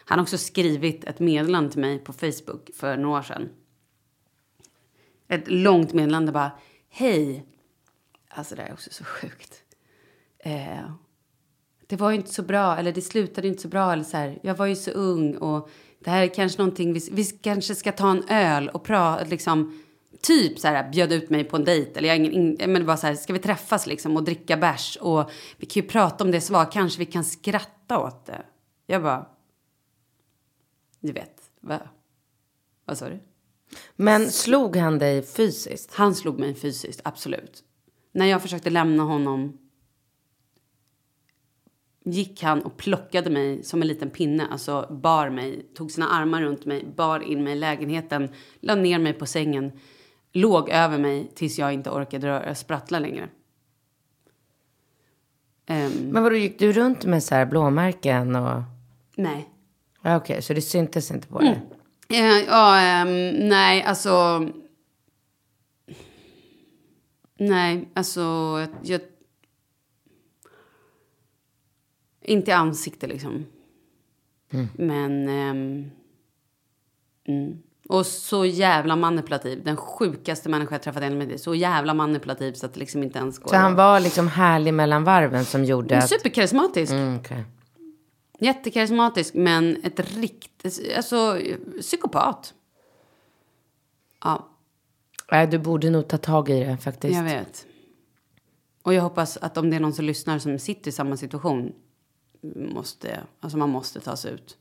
Han har också skrivit ett meddelande till mig på Facebook för några år sedan. Ett långt meddelande bara. Hej. Alltså det här är också så sjukt. Eh, det var ju inte så bra, eller det slutade inte så bra. Eller så här, jag var ju så ung och det här är kanske någonting, vi, vi kanske ska ta en öl och prata, liksom, typ så här, bjöd ut mig på en dejt. Eller jag, ingen, in, men det var så här, ska vi träffas liksom och dricka bärs? Och vi kan ju prata om det svar, kanske vi kan skratta åt det. Jag bara, du vet, va? vad sa du? Men slog han dig fysiskt? Han slog mig fysiskt, absolut. När jag försökte lämna honom gick han och plockade mig som en liten pinne, alltså bar mig, tog sina armar runt mig, bar in mig i lägenheten, la ner mig på sängen, låg över mig tills jag inte orkade röra, sprattla längre. Ehm, Men vadå, gick du runt med så här blåmärken och... nej. Ja, Okej, så det syntes inte på dig? Eh, ja, ehm, nej, alltså... Nej, alltså... Jag, inte i ansikte, liksom. Men... ehm, mm. Och så jävla manipulativ. Den sjukaste människa jag träffat i mitt liv. Så jävla manipulativ så att det liksom inte ens går. Så han var liksom härlig mellan varven som gjorde att... Superkarismatisk. Mm, okej. Jättekarismatisk, men ett riktigt... Alltså, psykopat. Ja. Nej, du borde nog ta tag i det faktiskt. Jag vet. Och jag hoppas att om det är någon som lyssnar som sitter i samma situation, måste, alltså man måste ta sig ut.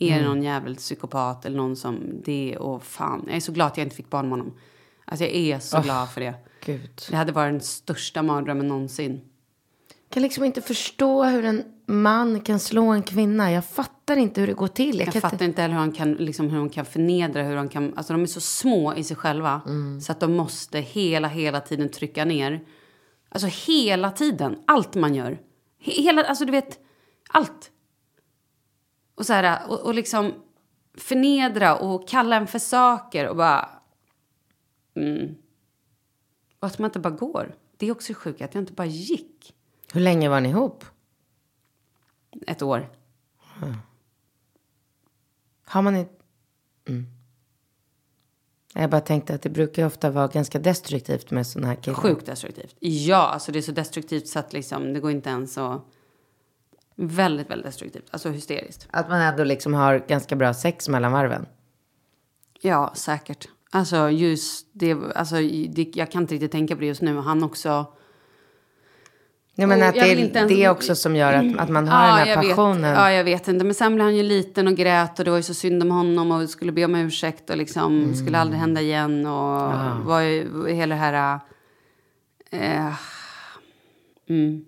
Är det någon jävel psykopat eller någon som det och fan. Jag är så glad att jag inte fick barn med honom. Alltså jag är så glad för det. Gud. Det hade varit den största mardrömmen någonsin. kan liksom inte förstå hur en man kan slå en kvinna. Jag fattar inte hur det går till. Jag, kan fattar inte heller hur han kan, liksom, hur de kan förnedra, hur de kan... Alltså de är så små i sig själva. Mm. Så att de måste hela, hela tiden trycka ner. Alltså hela tiden. Allt man gör. He- Hela, alltså du vet, allt. Och så här, och, och liksom förnedra och kalla en för saker och bara... Mm. Och att man inte bara går. Det är också sjukt att jag inte bara gick. Hur länge var ni ihop? Ett år. Har man inte... Mm. Jag bara tänkte att det brukar ofta vara ganska destruktivt med sådana här killar. Sjukt destruktivt. Ja, alltså det är så destruktivt så att liksom, det går inte ens att... Väldigt, väldigt destruktivt. Alltså hysteriskt. Att man ändå liksom har ganska bra sex mellan varven. Ja, säkert. Alltså just det, alltså det, jag kan inte riktigt tänka på det just nu. Han också... Jag menar Och att det är ens- det också som gör att, att man har den här passionen. Vet, ja, jag vet inte. Men sen blev han ju liten och grät och det var ju så synd om honom och skulle be om ursäkt och liksom Mm. skulle aldrig hända igen och var ju hela det här... Eh, mm.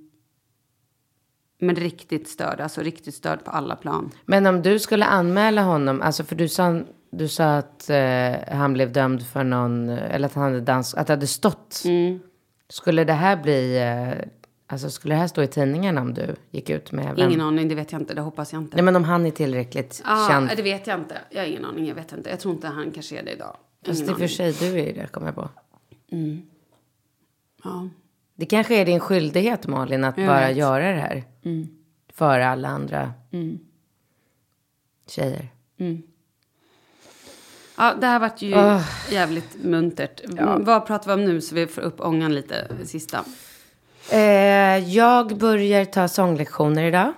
Men riktigt störd, alltså riktigt störd på alla plan. Men om du skulle anmäla honom, alltså för du sa, du sa att eh, han blev dömd för någon, eller att han hade dans, att det hade stått. Mm. Skulle det här bli, eh, alltså skulle det här stå i tidningen om du gick ut med vem? Ingen aning, det vet jag inte, det hoppas jag inte. Nej men om han är tillräckligt ah, känd. Det vet jag inte, jag har ingen aning, jag vet inte. Jag tror inte han kanske är det idag. Fast Ingen i och för sig, du är ju det, kommer jag på. Ja. Det kanske är din skyldighet Malin att Jag bara vet. Mm. göra det här. För alla andra tjejer. Ja, det här varit ju Ah. jävligt muntert. Vad pratar vi om nu så vi får upp ångan lite, sista? Eh, jag börjar ta sånglektioner idag.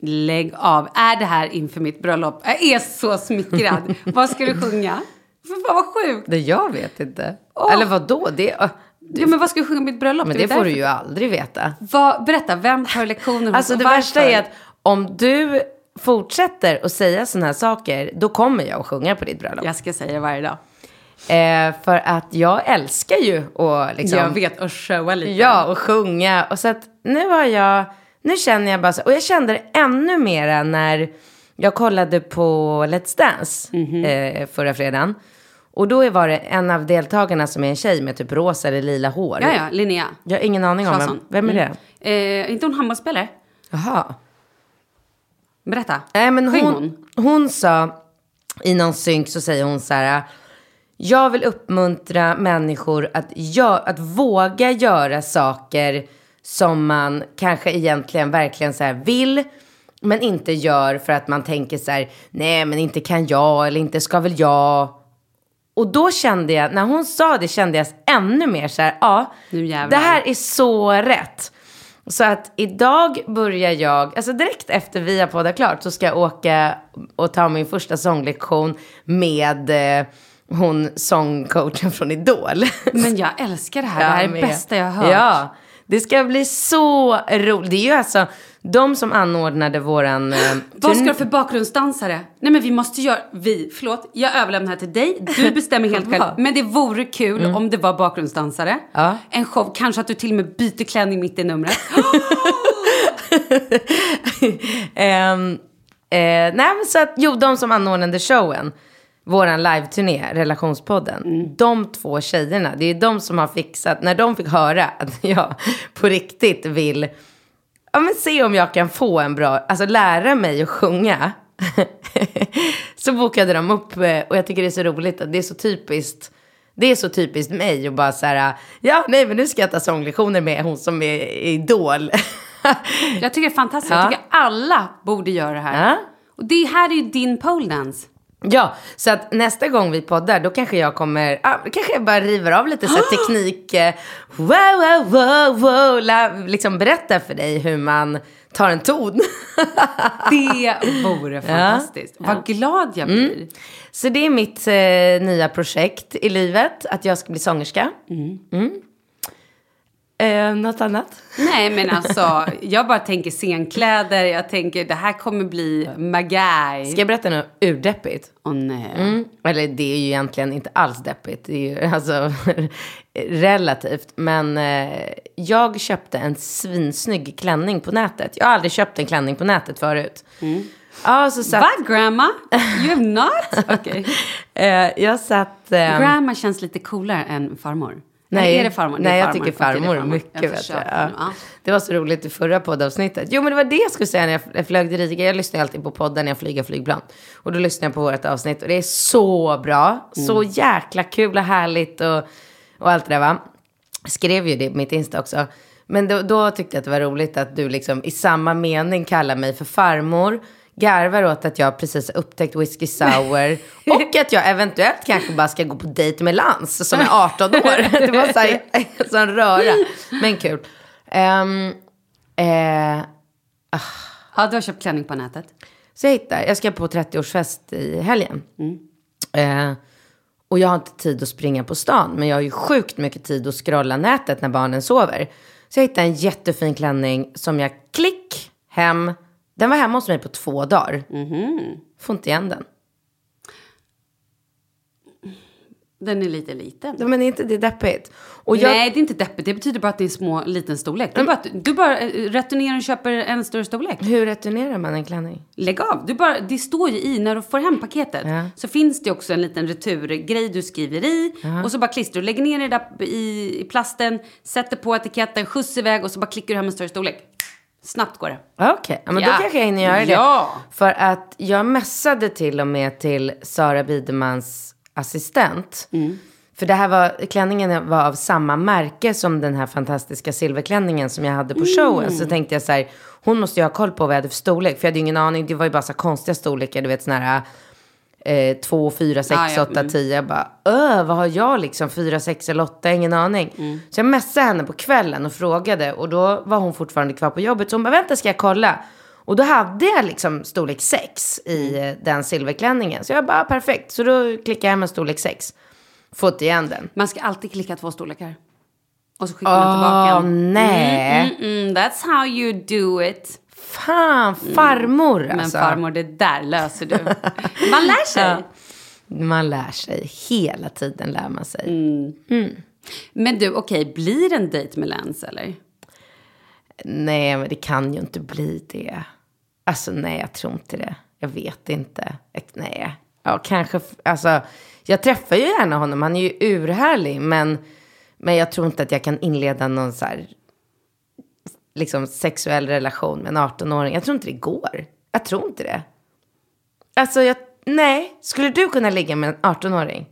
Lägg av. Är det här inför mitt bröllop? Jag är så smickrad. vad ska du sjunga? För fan vad sjukt. Det jag vet inte. Åh. Eller vad då? Det, äh, Ja, men vad ska du sjunga mitt bröllop? men det får du ju aldrig veta. Vad, berätta, vem tar lektioner hos Alltså det varför? värsta är att om du fortsätter att säga sådana här saker, då kommer jag att sjunga på ditt bröllop. Jag ska säga det varje dag. Eh, för att jag älskar ju att liksom... Jag vet, och showa lite. Ja, och sjunga. Och så att nu har jag, nu känner jag bara så, och jag kände det ännu mera när jag kollade på Let's Dance Mhm. eh, förra fredagen. Och då var det en av deltagarna som är en tjej med typ rosa eller lila hår. Ja, ja, Linnea. Jag har ingen aning om vem, vem är det? Mm. Eh, inte hon handbollsspelare? Jaha. Berätta. Nej, men Sjöng hon, hon sa i någon synk så säger hon så här. Jag vill uppmuntra människor att, gö- att våga göra saker som man kanske egentligen verkligen så vill. Men inte gör för att man tänker så här. Nej men inte kan jag eller inte ska väl jag. Och då kände jag, när hon sa det kände jag ännu mer så här. Ja, det här är så rätt. Så att idag börjar jag, alltså direkt efter vi har poddat klart så ska jag åka och ta min första sånglektion med eh, hon sångcoachen från Idol. Men jag älskar det här. det här är det bästa jag har hört. Ja, det ska bli så roligt. Det är ju alltså de som anordnade våran... Eh, Vad ska du för bakgrundsdansare? Nej men vi måste göra, vi, förlåt, jag överlämnar här till dig. Du bestämmer helt själv. Men det vore kul om det var bakgrundsdansare. Mm. Ja. En show, kanske att du till och med byter klänning mitt i numret. Ehm, eh, nej men så att, jo de som anordnade showen, våran live-turné, relationspodden, Mm. de två tjejerna, det är de som har fixat, när de fick höra att jag på riktigt vill, ja men se om jag kan få en bra, alltså lära mig att sjunga. så bokade de upp, eh, och jag tycker det är så roligt att det är så typiskt, det är så typiskt mig att bara så här, ja nej men nu ska jag ta sånglektioner med hon som är idol. Jag tycker det är fantastiskt. Ja. Jag tycker alla borde göra det här. Ja. Och det här är ju din pole dance. Ja, så att nästa gång vi poddar då kanske jag kommer, ah, kanske jag bara river av lite så här teknik, eh, wow, wow, wow, wow, la, liksom berätta för dig hur man tar en ton. Det vore fantastiskt. Vad glad jag blir. Mm. så det är mitt eh, nya projekt i livet, att jag ska bli sångerska. Mm. Eh, något annat? Nej, men alltså, jag bara tänker scenkläder. Jag tänker det här kommer bli magaj. Ska jag berätta något urdeppigt? Åh nej. Mm. Eller det är ju egentligen inte alls deppigt. Det är ju alltså relativt. Men eh, jag köpte en svinsnygg klänning på nätet. Jag har aldrig köpt en klänning på nätet förut. Ja, så satt, Va, grandma? You have not? Okej. eh, jag satt... ehm, Grandma känns lite coolare än farmor. Nej, Eller är det farmor? Det nej jag farmor. tycker Okej, det är farmor mycket Jag bättre. Ja. ja. Det var så roligt i förra poddavsnittet. Jo, men det var det jag skulle säga när jag- jag flög till Riga. Jag lyssnar alltid på podden när jag flyger flygplan. Och då lyssnar jag på vårt avsnitt och det är så bra. Så Mm. jäkla kul och härligt och, och allt det där va. Jag skrev ju det på mitt Insta också. Men då, då tyckte jag att det var roligt att du liksom i samma mening kallar mig för farmor. Garvar åt att jag precis upptäckt whisky sour. och att jag eventuellt kanske bara ska gå på dejt med Lans som är 18 år. Det var så här, sån röra. Men kul. Ehm, eh, Ja, du har köpt klänning på nätet. så jag hittar, jag ska på 30-årsfest i helgen. Eh, och jag har inte tid att springa på stan. Men jag har ju sjukt mycket tid att scrolla nätet när barnen sover. Så jag hittade en jättefin klänning som jag klick hem. Den var hemma hos mig på två dagar. Får inte igen den. Den är lite liten. Ja, Men är inte det deppigt? Och jag, Nej, det är inte deppigt. Det betyder bara att det är små, liten storlek. Du bara, du bara eh, returnerar och köper en större storlek. Hur returnerar man en klänning? Lägg av. Du bara, det står ju i, när du får hem paketet, Ja. så finns det också en liten returgrej du skriver i. Och så bara klistrar du, lägger ner det där i, i plasten, sätter på etiketten, skjuts iväg och så bara klickar du hem en större storlek. Snabbt går det. Okej, ja, men Ja. då kanske jag hinner göra det. Ja. För att jag messade till och med till Sara Bidemans assistent. För det här var, klänningen var av samma märke som den här fantastiska silverklänningen som jag hade på showen. Så tänkte jag så här, hon måste ju ha koll på vad jag hade för storlek. För jag hade ju ingen aning, det var ju bara så konstiga storlekar, du vet såna här eh, 2, 4, 6, Ah, ja, 8, 10. Jag bara, öh, vad har jag liksom? 4, 6 eller 8, ingen aning. Så jag messade henne på kvällen och frågade. Och då var hon fortfarande kvar på jobbet. Så hon bara, vänta ska jag kolla? Och då hade jag liksom storlek 6 i eh, den silverklänningen. Så jag bara, perfekt. Så då klickade jag hem en storlek 6. Fått igen den. Man ska alltid klicka två storlekar. Och så skickar man tillbaka Åh, nej. Mm, mm, that's how you do it. Fan, farmor Men alltså. farmor, det där löser du. Man lär sig. Man lär sig. Hela tiden lär man sig. Men du, okej, blir det en dejt med Lance eller? Nej, men det kan ju inte bli det. Alltså nej, jag tror inte det. Jag vet inte. Ek- Nej. Ja, kanske. Alltså, jag träffar ju gärna honom. Han är ju urhärlig. Men, men jag tror inte att jag kan inleda någon så här, liksom sexuell relation med en 18-åring. Jag tror inte det går. Jag tror inte det. Alltså, jag, nej. Skulle du kunna ligga med en 18-åring?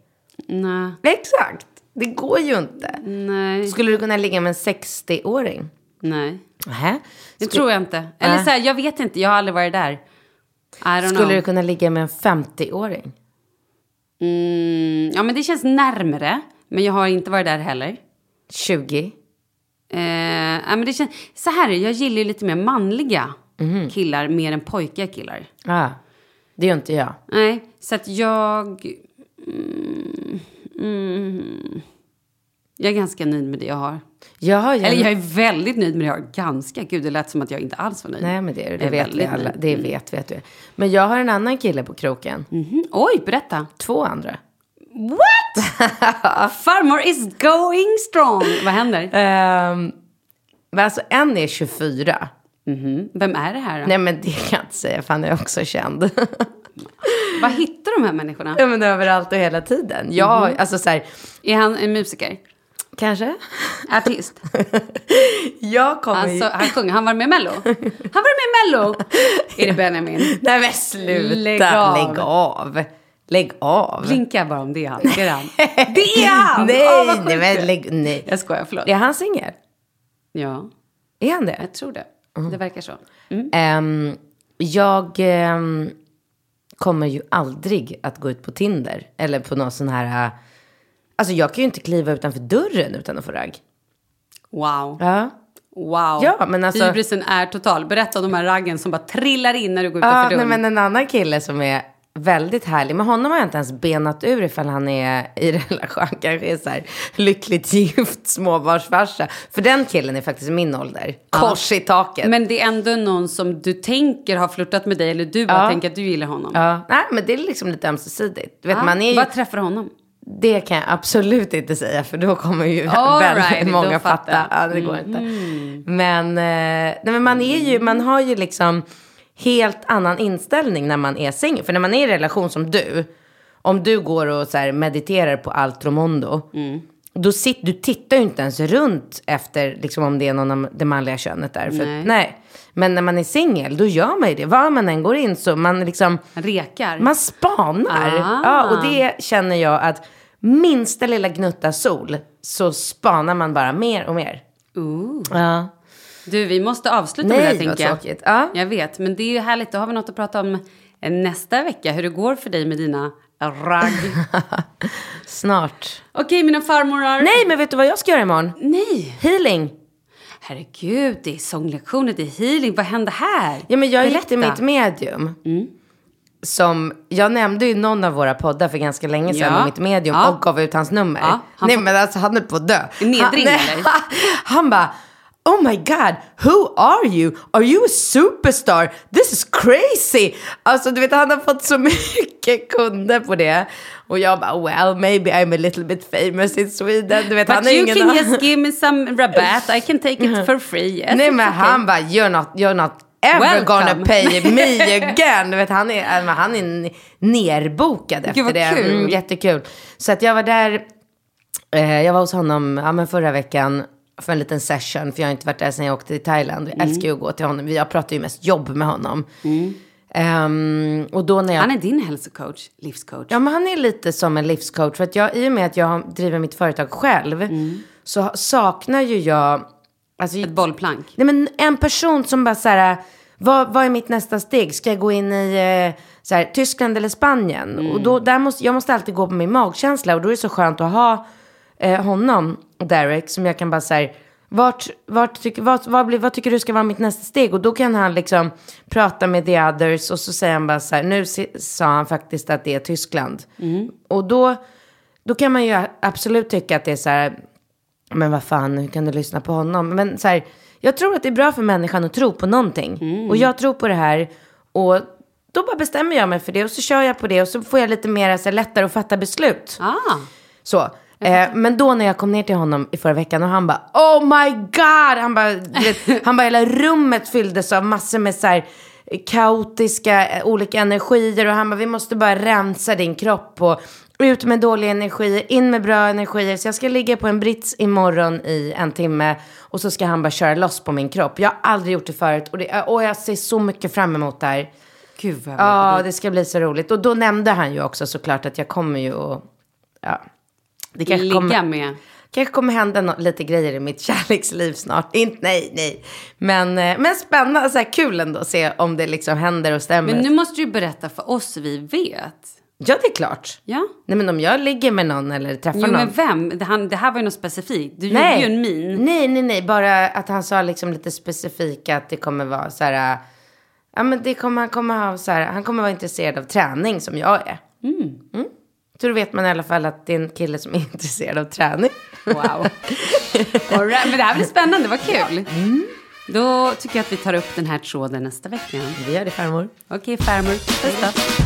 Nej. Exakt. Det går ju inte. Nej. Skulle du kunna ligga med en 60-åring? Nej. Nähä. Det tror jag inte. Eller Nej. så här, jag vet inte, jag har aldrig varit där. I Skulle know. du kunna ligga med en 50-åring? Mm, ja, men det känns närmre. Men jag har inte varit där heller. 20? Eh, men det känns, så här är jag gillar ju lite mer manliga Mhm. killar mer än pojkiga killar. Ah, det gör inte jag. Nej, så att jag... Mm, mm, jag är ganska nöjd med det jag har. Jag har ju Eller jag är väldigt nöjd med det jag har. Ganska. Gud, det lät som att jag inte alls var nöjd. Nej, men det är. Jag Det är vet vi alla. nöjd. Det vet, vi. Men jag har en annan kille på kroken. Mhm. Oj, berätta. Två andra. What? Farmor is going strong. Vad händer? Um, men alltså en är 24. Mhm. Vem är det här då? Nej, men det kan jag inte säga, för han är också känd. Vad hittar de här människorna? ja, men överallt och hela tiden. Ja, Mhm. alltså så här, Är han en musiker? kanske. Artist? Jag kommer ju... Alltså, han sjunger. Han var med i Mello? Han var med i Mello! Är det Benjamin? Nej, men sluta. Lägg av. Lägg av. Lägg av. Blinka bara om det är han. Det är han. Det är han! Nej, vad nej, men lägg, nej. Jag skojar, förlåt. Är han singel? Ja, Är han det? jag tror det. Det verkar så. Ehm, jag ehm, kommer ju aldrig att gå ut på Tinder. Eller på någon sån här... äh, Alltså jag kan ju inte kliva utanför dörren utan att få ragg. Wow. Ja. Wow. Ja, men alltså- Hybrisen är total. Berätta om de här raggen som bara trillar in när du går Ja, utanför nej, dörren. men en annan kille som är väldigt härlig. Med honom har jag inte ens benat ur ifall han är i relation. Han kanske är så här lyckligt gift småbarnsfarsa. För den killen är faktiskt min ålder. Kors i taket. Men det är ändå någon som du tänker har flörtat med dig eller du bara Ja. tänker att du gillar honom. Ja, nej men det är liksom lite ömsesidigt. Du vet, Ja. man är ju... Var träffar honom? Det kan jag absolut inte säga för då kommer ju All väldigt right, många fatta. Ja, det går inte. Men, eh, nej, men man, är ju, man har ju liksom helt annan inställning när man är singel. För när man är i relation som du, om du går och så mediterar på Altromondo, då sit, du tittar ju inte ens runt efter liksom, om det är någon av det manliga könet där. För, Nej. nej. Men när man är singel, då gör man ju det. Var man än går in så man liksom... Rekar? Man spanar. Ah. Ja, och det känner jag att minsta lilla gnutta sol så spanar man bara mer och mer. Ooh. Ja. Du, vi måste avsluta Nej, med det tänker jag. tråkigt. Ja. Jag vet, men det är ju härligt. Då har vi något att prata om eh, nästa vecka. Hur det går för dig med dina ragg. Snart. Okej, mina farmorar. Nej, men vet du vad jag ska göra imorgon? Nej! Healing. Herregud, det är sånglektioner, det är healing. Vad hände här? Ja, men jag gick till Berätta. mitt medium. Som, jag nämnde ju någon av våra poddar för ganska länge sedan Ja. om mitt medium Ja. och gav ut hans nummer. Ja, han nej men alltså han höll på att dö. Nedring, han, nej, eller? han bara, oh my god, who are you? Are you a superstar? This is crazy. Alltså du vet han har fått så mycket kunder på det. Och jag bara, well maybe I'm a little bit famous in Sweden. Du vet, han But är you can just give me some rabatt. I can take it for free. Yes, Nej men okay. han bara, you're not, you're not ever Welcome. gonna pay me again. Du vet, han är, men han är nerbokad efter vad det. kul. Mm, jättekul. Så att jag var där, eh, jag var hos honom ja, men förra veckan för en liten session. För jag har inte varit där sedan jag åkte till Thailand. Jag älskar ju att gå till honom. Jag pratar ju mest jobb med honom. Ehm, och då när jag... Han är din hälsocoach, livscoach. Ja, men han är lite som en livscoach. För att jag, i och med att jag driver mitt företag själv, så saknar ju jag... Alltså, Ett bollplank. Nej, men en person som bara så här, vad, vad är mitt nästa steg? Ska jag gå in i eh, så här, Tyskland eller Spanien? Och då, där måste, jag måste alltid gå på min magkänsla och då är det så skönt att ha eh, honom, Derek, som jag kan bara här, vart, vart tyck, vad, vad, vad tycker du ska vara mitt nästa steg? Och då kan han liksom prata med the others och så säger han bara så här, nu sa han faktiskt att det är Tyskland. Och då, då kan man ju absolut tycka att det är så här, men vad fan, hur kan du lyssna på honom? Men så här, jag tror att det är bra för människan att tro på någonting. Och jag tror på det här. Och då bara bestämmer jag mig för det. Och så kör jag på det. Och så får jag lite mer så här, lättare att fatta beslut. Ah. Så. Eh, men då när jag kom ner till honom i förra veckan och han bara Oh my god! Han bara, han bara hela rummet fylldes av massor med så här kaotiska eh, olika energier och han bara vi måste bara rensa din kropp och ut med dåliga energier, in med bra energier. Så jag ska ligga på en brits imorgon i en timme och så ska han bara köra loss på min kropp. Jag har aldrig gjort det förut och, det, och jag ser så mycket fram emot det här. Gud vad Ja, det ska bli så roligt. Och då nämnde han ju också såklart att jag kommer ju att... Ja, det kanske Ligga kommer, med. kanske kommer hända nå- lite grejer i mitt kärleksliv snart. Inte, nej, nej. Men, eh, men spännande, så här kul ändå att se om det liksom händer och stämmer. Men nu måste du berätta för oss så vi vet. Ja, det är klart. Ja. Nej, men om jag ligger med någon eller träffar Jo, någon. men vem? Det, han, det här var ju något specifikt. Du gjorde nej. ju en min. Nej, nej, nej. Bara att han sa liksom lite specifika att det kommer vara så här... Ja, men det kommer, han, kommer ha så här, han kommer vara intresserad av träning som jag är. Mm. Så då vet man i alla fall att det är en kille som är intresserad av träning. Wow. All right, men det här blir spännande, vad kul. Mm. Då tycker jag att vi tar upp den här tråden nästa vecka. Vi gör det farmor. Okej, farmor. Puss då.